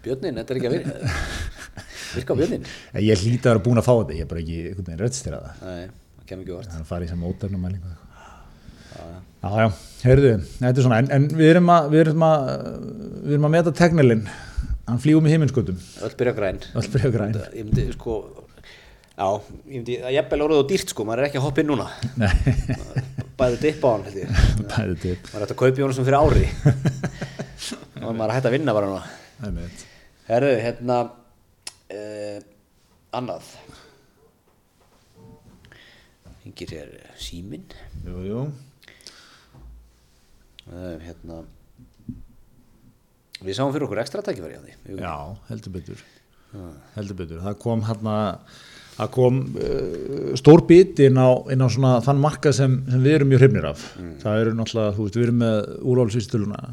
björnin, þetta er ekki að virka. Virka björnin ég hlýta að vera búin að fá þetta, ég er bara ekki veginn röddstýra það Nei, það kemur ekki vart það er að fara í sem mótefnum mælingu já, já, heyrðu þetta er svona, en, en við erum að við erum að, við erum að meta tegnilinn hann flýgum í himinskutum öll byrja græn öll byrja græn ég myndi sko já, ég myndi, það er jafnvel orðið og dýrt sko maður er ekki að hoppa inn núna. Nei, bæði dipp á hann held ég. Bæði til maður er hægt að kaupa í honum sem fyrir ári. Og maður er hægt að vinna bara núna. Einmitt. herru, hérna uh, annað. Hengir hér síminn? Jú, jú, uh, hérna við sáum fyrir okkur ekstra tækifæri á því. Já, heldur betur. Heldur betur, það kom hérna það kom uh, stór bit inn á, inn á svona þann marka sem, sem við erum mjög hrifnir af. Það eru náttúrulega, þú veist, við erum með úrvalsvístöluna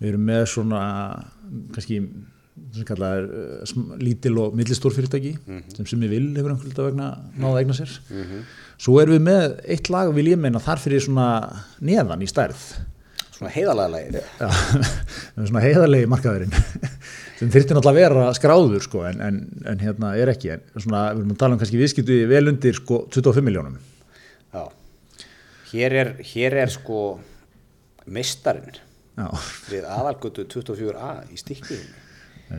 við erum með svona kannski er uh, sm- lítil og millistór fyrirtæki sem sem ég vil hefur einhverjum vegna náða að eigna sér. Svo erum við með eitt lag vil ég meina þar fyrir svona neðan í stærð svona heiðalega lagið. Já, svona heiðarlegi markaðurinn sem þyrfti náttúrulega að vera skráður sko, en, en, en hérna er ekki. En svona, við erum að tala um kannski viðskiptu vel undir sko, 25 miljónum já, hér er, hér er sko meistarinn Já, við aðalgötu 24a í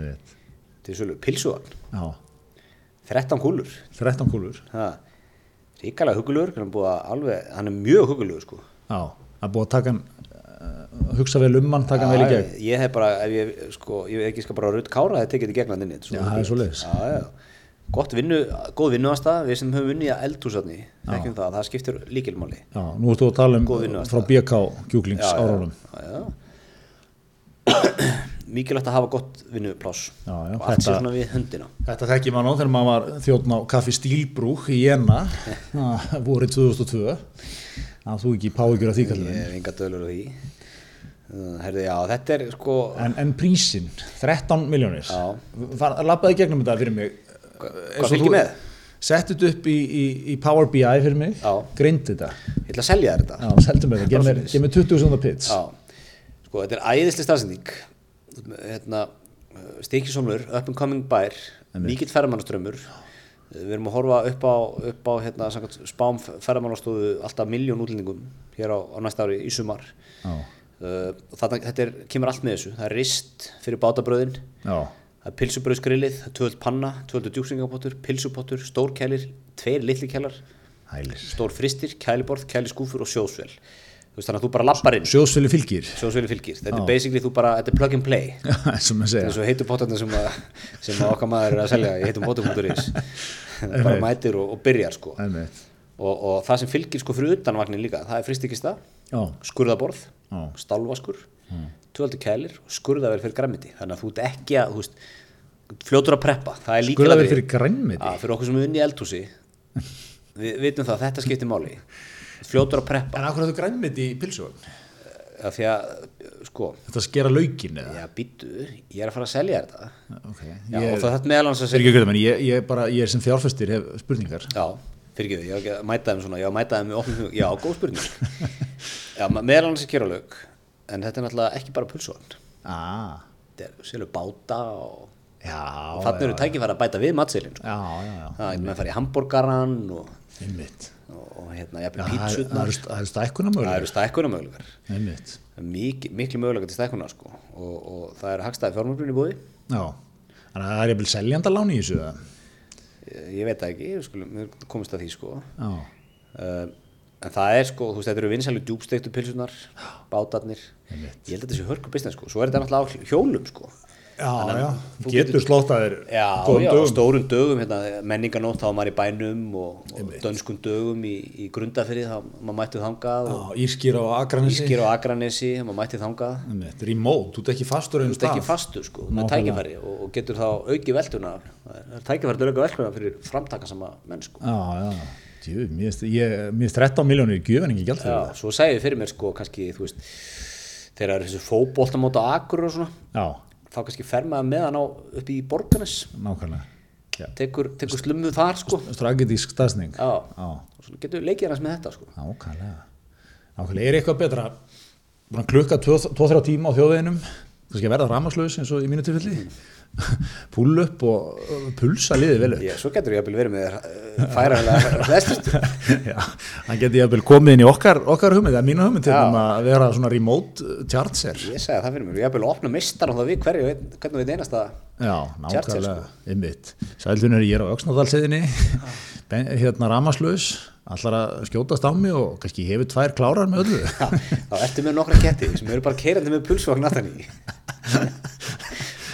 veit. til sölu pilsuðan, Já, 13 kúlur. 13 kúlur. það, hugulur er, að alveg, hann er mjög hugulur sko. Já, það er búið að taka hann, hugsa vel um hann, taka hann vel í gegn. Ég hef bara, ef ég, sko, ég ekki skal bara rutt kára það tekið í gegn hann gott vinnu, góð vinnuasta við sem höfum vunnið að eldhúsatni þekkjum það, það skiptir líkilmáli Já, nú ertu að tala um frá BK kjúklings árálum. mikilvægt að hafa gott vinnupláss og allt sé svona við höndina. Þetta þekki maður nú þegar maður var þjóðn á kaffi Stílbrúk í Jena vorið 2002 að þú ekki pá ykkur að því ég kallið hef enga dölur á því. Herði, já, þetta er sko en, en prísin, 13 miljónir lappaði gegnum þetta fyrir mig. Hvað fylgir með? Sett þetta upp í, í, í Power BI fyrir mig. Já. Grind þetta. Ég ætla að selja þetta. Já, seldum við þetta, gef mér- gef mér 20 sekundar pits Já, sko, þetta er æðislega stafsending hérna, Stíkisónur, up and coming bær mikill ferðamannaströmmur við erum að horfa upp á, upp á hérna, spám ferðamannastofu alltaf miljón útlendingum hér á, á næsta ári í sumar. Uh, þarna, þetta er, kemur allt með þessu. Það er rist fyrir bátabröðin. Já, það er pilsubröðsgrillið, tvöld panna tvöldu djúksingapottur, pilsupottur, stór kælir tveir litli kælar, hælis. stór fristir kæliborð, kæliskúfur og sjósvel veist þannig að þú bara lappar inn. Sjóðsvili fylgir. Sjósveli fylgir, þetta er basically þú bara, þetta er plug and play. Að eins og heitu pottarnir sem, að, sem að okkar maður er að selja í heitum potum.is bara mætir og, og byrjar sko. Og, og það sem fylgir sko fyrir utan vagnin líka það er fristikista, skurðaborð stálvaskur, tvöldu kælir og skurðavel fyrir græmiti þannig að þú ert ekki að veist, fljótur að preppa. Skurðavél fyrir grænmeti? að, fyrir okkur sem er unni í eldhúsi. Við vitum það, þetta skiptir máli fljótur að preppa En akkur að þú grænmeti í pilsuvagn? af því að, sko Þetta skera laukin eða? já, býtu, ég er að fara að selja þetta Ok, já, ég og það að er ekki að menn ég, ég, ég er sem fjárfæstir hef spurningar Já, fyrir ekki, ég ekki að mæta þeim svona, ég að mæta þeim með opnum hug, já, góð spurning. já, ma- meðal annars er kéralaug, en þetta er náttúrulega ekki bara pulsvagn. ah, Þetta er selur báta og, Já, þannig eru tækifæri að bæta við matseilin. Sko. Já, já, já, Það er með að fara í hambúrgaran og, einmitt og, hérna, jafnir Já, það er- eru st- það eru stækkuna Það mögulegur eru stækkuna mögulegar. Einmitt Mikið, miklu mögulegar til stækkuna, sko. Og, og það er hagstæði búði. Já, þannig að það er jafnvel seljandalán í þessu? Ég, ég veit ekki, við skulum, við komumst að því, sko. Uh, en það er sko, þú veist, þetta eru vinsælu djúbsteiktu pilsunar, bátarnir. Ég held að þetta sé hörku business sko, svo er þetta náttúrulega á hjólum sko já, þú getur á dögum. stórum dögum hérna, menninganótt, þá var maður í bænum og, og dönskum dögum í, í grundafyrði þá maður mætti þangað Írskir á Akranesi. Ískir á Akranesi, maður mætti þangað. Einmitt, remote, þú ert ekki fastur þú ert ekki fastur sko, með Nákvæmlega. tækifæri og, og getur þá auki veltuna það er tækifæri til að auka veltuna fyrir framtaka sama menn sko. Já, já, Djú, mér finnst 13 miljónir í gjöfin ekki gjald fyrir Já, svo segir fyrir mér sko kannski, þú veist þegar það er þessu fótboltamót á Akur og svona. Það Já, þá kannski fer maður með hann á upp í Borganes nákvæmlega. Tekur, tekur slummu þar sko. og svona getur leikið hans með þetta sko. Nákvæmlega. Nákvæmlega, er eitthvað betra? Klukka 2-3 tíma á þjóðveginum? Kannski að verða ramaslaus eins og í mínu tilfelli pull upp og pulsa liðið vel upp ég, svo getur ég að verið með þér færaðlega hlæstust Já, hann geti jafnvel komið inn í okkar, okkar hugmynd, eða mínu hugmynd til Já. um að vera svona remote uh, charger. ég segi það fyrir mér, ég vil opna mistar og það við hverju, hvernig við einasta Já, Charger, nákvæmlega, einmitt. Sælðunir, ég er á Öxnadalsiðinni, hérna ramaslaus, allar að skjótast á mig og kannski hefur tvær klárar með öllu. Já, þá ertu með nokkra ketti sem eru bara keirandi með pulsvagn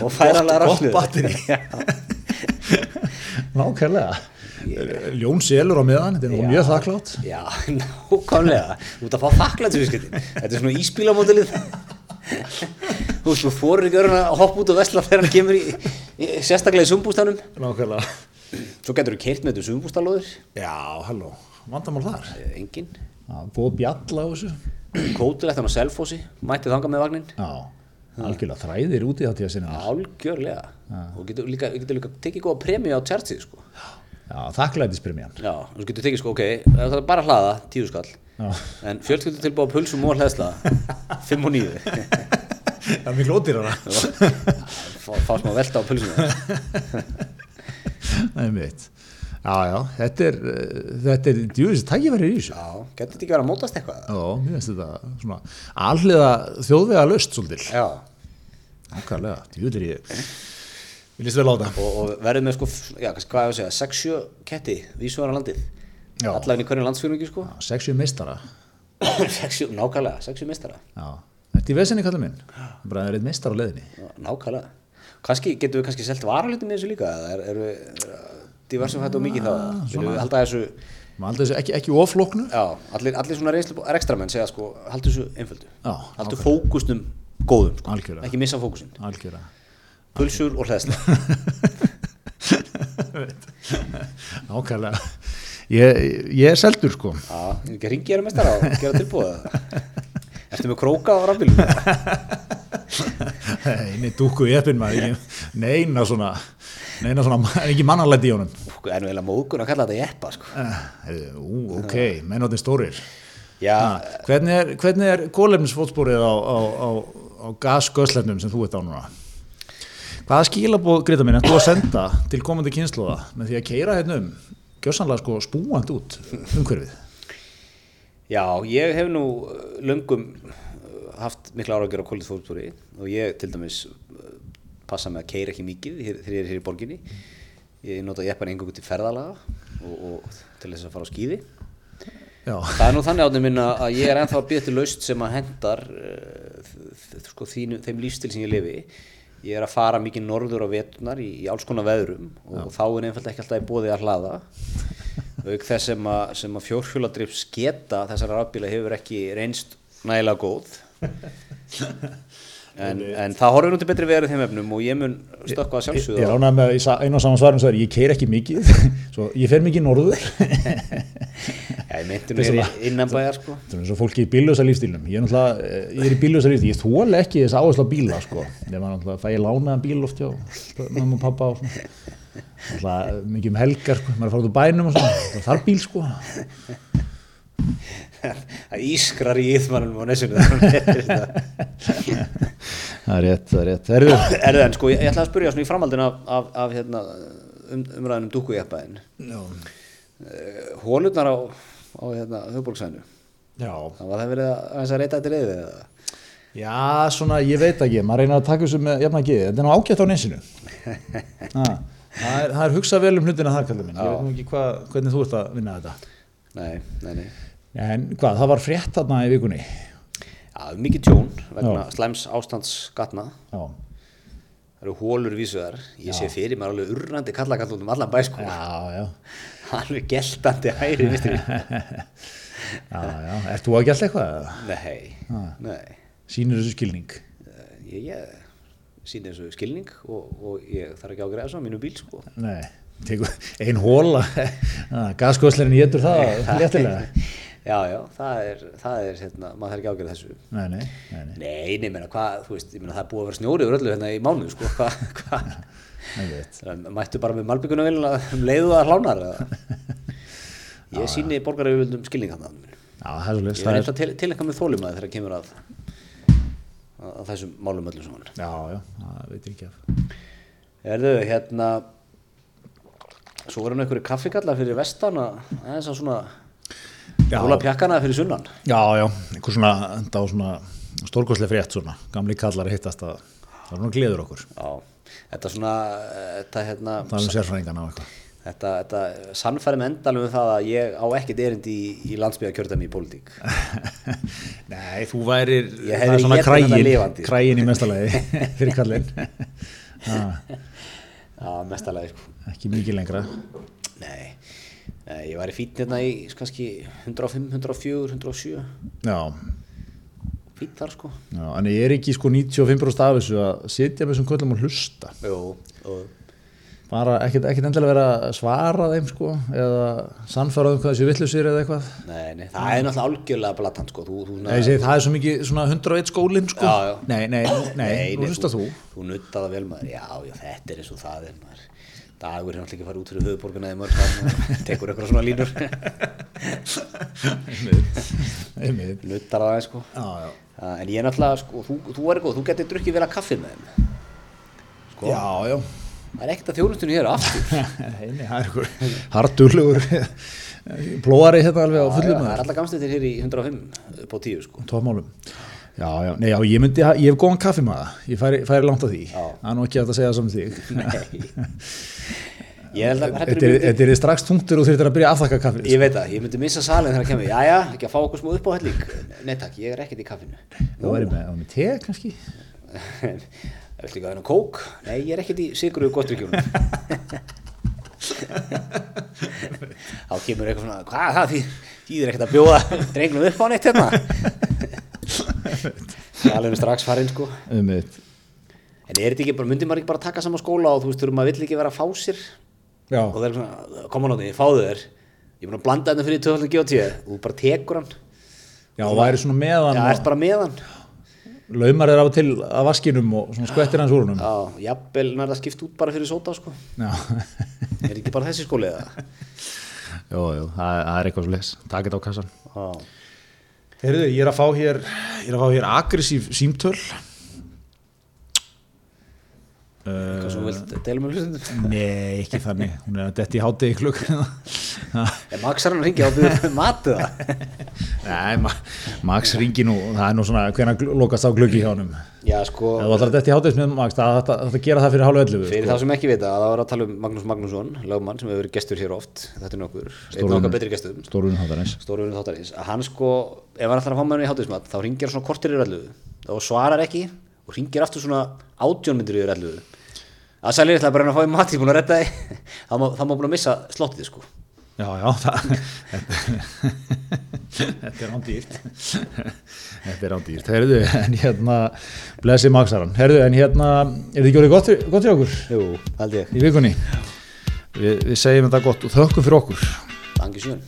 og gott batteri. nákvæmlega. Ljón selur á meðan, þetta er mjög þakklátt. Já, nákvæmlega. Ert að fá þakklætsviðskiptin Þetta er svona íspílamótilið Þú veist, þú fórir ekki öðrun að hoppa út og vesla þegar hann kemur í, í sérstaklega í sumbústanum. Nákvæmlega. Svo getur þú keirt með þetta sumbústalóður Já, halló, vandamál þar. Engin. Já, búið að bjalla á þessu. Kótilegt hann á Selfossi. Mætti þangað með vagnin Já, algjörlega þræðir út í það tíða sinna. Algjörlega Og getur líka, getur líka tekið góða premju á tjartið sko. Já, þakklæðispremjan. Já, og svo getur tekið sko, ok Það er bara að hlaða, tíu skall Já. En fjölskyldu tilbúið á pulsum og hlæðsla Fimm og níu Það er miklu ódýrara. Fá, fá smá velta á pulsum Það er mitt. Já, já, þetta er, þetta er djúðis tækifæri í þessu. Já, getur þetta ekki verið að mótast eitthvað? Já, mér finnst þetta svona alliða þjóðvega löst svolítil. Já, Nákvæmlega, djúðir ég. Við líst vel á þetta. og, og verðum með sko, já, hvað ég að segja, 6-7 ketti, vísvara landið. Já. Allavega í hvernig landsfjörningi, sko. Sexju meistara. 6-7, nákvæmlega, 6-7 mistara. Já. Þetta er vesenni kallið minn. Bara það er eitt meistar á leiðinni. Já, Nákvæmlega. Kannski, getum við kannski selt varalitin með þessu líka, eða er, erum við diversum hættu og mikið þá? Viljum við þessu, Maður haldi þessu ekki, ekki ofloknu. já, allir, allir svona reynslu rekstramenn segja sko, haldu þessu einföldu. Já, Haldu fókusnum góðum, sko. Ekki missa fókusin. Algjörða. Pulsur og hlæðsla. Nákvæmlega. Ég, ég er seldur sko. Já, ég að ringi þér mestar á, gera tilbúða. Ertu með króka á rafbílunum? Nei, dúku í eppin maður. Neina svona, neina svona, ekki mannanlæti í honum. Það er nú eiginlega móðgun að kalla þetta jeppa, sko. Uh, ok, mennotni stórir. Já, Ha, hvernig er, hvernig er kólefnisfótsporið á, á, á, á gasgöslefnum sem þú ert á núna? Hvaða skilabóð, Greta mín, þú að senda til komandi kynnslóða með því að keira hérna um, gjössanlega sko spúand út umhverfið? já, ég hef nú uh, löngum uh, haft mikla áragjör á kólið fótspúri og ég til dæmis uh, passa mig að keira ekki mikið þegar ég er hér í borginni. Ég nota jeppan einhverjum til ferðalaga og, og til þess að fara á skýði. Já, Það er nú þannig áttum minna að ég er ennþá að býða til laust sem að hendar þ- sko, þínu, þeim lífstil sem ég lifi. Ég er að fara mikið norður á vetunar í, í alls konar veðrum og þá er einfalda ekki alltaf í bóði að hlaða. Auk þess sem að, að fjórhjóladrips geta þessara rafbíla hefur ekki reynst nægilega góð. En, en það nú til betri verið þeim efnum og ég mun stökkva að ég sjálfsögða. ánægð með í sa- einu og saman svarum svo er ég keir ekki mikið, svo ég fer mikið norður. Já, ég hér í innanbæjar sko. Það er eins og fólki í bíllösa lífstílnum. Ég er náttúrulega, ég er í bíllösa lífstíl, ég þóla ekki þess áherslu á bíla, sko. Ég var náttúrulega, fæ ég lánaðan bíl oft hjá mamma og pappa og svona. Náttúrulega mikið um helgar, sko, maður er út úr bænum og svona, það sko. Það ískrar í íþmannum á nesinu. það Það er rétt, það er rétt. Er það en sko, ég, ég ætla að spyrja svona í framhaldin af, af, af hérna, um, umræðin um dúkujeppaðin. Já. Hólurnar á, á hérna, höfbólksæðinu. Já. Það var það verið að, aðeins að reyta þetta leiðið eða? Já, svona, ég veit ekki, maður reynir að taka þessu með jafn að geði, þetta er nú ágætt á nesinu. Ha, það, er, það er hugsað vel um hlutina þar, kallið minn, ég veit nú ekki hva, hvernig þú ert að vinna þetta. Nei, nei, nei. En hvað, það var frétt þarna í vikunni? Já, mikið tjón vegna slæms ástands gatna. Já. Það eru hólur vísuðar. Ég sé fyrir mér alveg urrandi kallakall út um allan bæ sko. Já, já. Alveg geltandi hæri vistri. Já, já, ert þú að gæla eitthvað? nei, nei. Sýnir þessu skilning? Eh, Ég, ég síni þessu skilning og, og ég þarf ekki á að greiða svo á mínu bíl sko. Nei, tekur ein hóla, gaskoslerin getur það léttilega. Já, já, það er, það er hérna, maður þarf ekki á að greiða þessu. Nei, nei, nei, nei, Nei, meina, hvað, þú veist, meina, það er búið að vera snjóri yfir öllu hérna í mánuð, sko, veit. Það mættu bara með malbygguna um leiðu að hlánar eða? Ég síni borgaryfjöldum skilning hann Já, það er Ég er það er, eitthvað til, til eitthvað með þólum að þegar kemur að, að, að þessum málum öllum saman já, já, það veit ég ekki af. Erðu, hérna Svo hann einhverju kaffikalla fyrir vestan að aðeins að svona. Óla pjakkana fyrir sunnan Já, já, einhver svona, á svona stórkoslega frétt svona, gamli kallar hittast að það er svona gleður okkur. Já, þetta svona þetta, hérna, Það er um sérfræðingana og eitthvað. þetta, þetta sannfæri með endalum um það að ég á ekkert erindi í, í landsbyggakjördæmi í pólitík Nei, þú værir, það er svona krægin, lifandi. krægin í mestalagi fyrir kallinn. Já, mestalagi sko Ekki mikið lengra. Nei, Nei ég var í fýtt hérna í kannski 105, 104, 107 Já, fýtt þar sko já, en ég er ekki sko 95% af þessu að sitja með þessum köllum og hlusta. Og Bara ekkert, ekkert endilega vera að svara þeim sko, eða sannfæra um hvað þessi vittlusir eða eitthvað. Nei, nei, það er náttúrulega algjörlega blatant sko þú, þú, Nei, ég segi, það er svo mikið svona 101 skólinn sko. Já, já. Nei, nei, nei, nú hlusta þú. Þú nuttaða vel maður, já, já, þetta er eins og það er maður Dagur er náttúrulega ekki að fara út fyrir höfuborguna eða mörg tekur eitthvað svona línur. Nuttar það sko. Já, já. Já, En ég er náttúrulega, sko, þú, þú er góð, þú getur drukkið vel að kaffið með þeim Sko, Já, já. það er ekkert að þjónustunni hér aftur. Nei, það er ykkur hardulugur plóari hérna alveg á fullum það er alla gamstöðir hér í 105 upp á 10 sko. Tómálum já, já, nei, já, ég myndi, ég hef góðan kaffi maður ég færi, færi langt að því. Já. það er nú ekki hægt að segja það saman þig. Nei. Ég held að þetta er, er þetta er strax punktur og þurftir að byrja að afþakka kaffi Ég veit það, ég myndi missa salin þegar það kemur. Jæja, ekki að fá okkur smá upp á helling Nei takk, ég er ekkert í kaffinu. Það væri með, með te kannski? Það vil líka að kók? Nei, ég er ekkert í sigruðu gottrykkjunum Þá kemur eitthvað svona Hvað það? Þýðir ekkert að bjóða drengnum upp á neitt hérna Er strax farinn sko. Um En er þetta ekki bara, myndi maður ekki bara taka saman skóla og þú veist, þegar maður vill ekki vera að fá sér? Já, og það er svona, koma nátti, fáðu þér. Ég er búin að blanda þetta fyrir 2090 og þú bara tekur hann. Já, og væri svona meðan Já, og ert bara með hann. laumar er af og til að vaskinum og skvettir hans úr honum. Já, jafnvel nærða skipt út bara fyrir sóta sko. já, Er ekki bara þessi skóli eða? jú, jú, það, það er eitthvað svo les þetta á kassan Já. Heyrðu, ég er að fá hér að fá hér aggressív símtöl Hvað svo vilt deila með hlustundum? Nei, ekki þannig, hún er að detti í hátegi klukk Max er hann að ringja og byrja matið það? Nei, Ma Max ringi nú. Það er nú svona, hvenær lokast á klukki hjá honum? Já, sko, Ef þú ætlar að detti í hátegi með Max, það ætti að gera það fyrir hálfu ellu fyrir þá sem ekki vita að það var að tala um Magnús Magnússon, lögmann sem hefur verið gestur hér oft. Þetta er nokkur, einn okkar betri gestum. Stórun hátarins stórunum þáttarins, að hann sko ef hann ætlar að fá með hann í hátuðismat, í og ringir aftur svona átjónmyndir í ralluðu að sælir ætla bara að fá í mat, ég er búin að redda þig þá má, má búin að missa slottið sko. Já, já, það Þetta er ándýrt Þetta er ándýrt Herðu, en hérna blessi Maxaran Herðu, en hérna, er þið orðið gott, gott hjá okkur? Jú, held ég, í vikunni? Við, við segjum þetta gott og þökkum fyrir okkur. Tangi sjön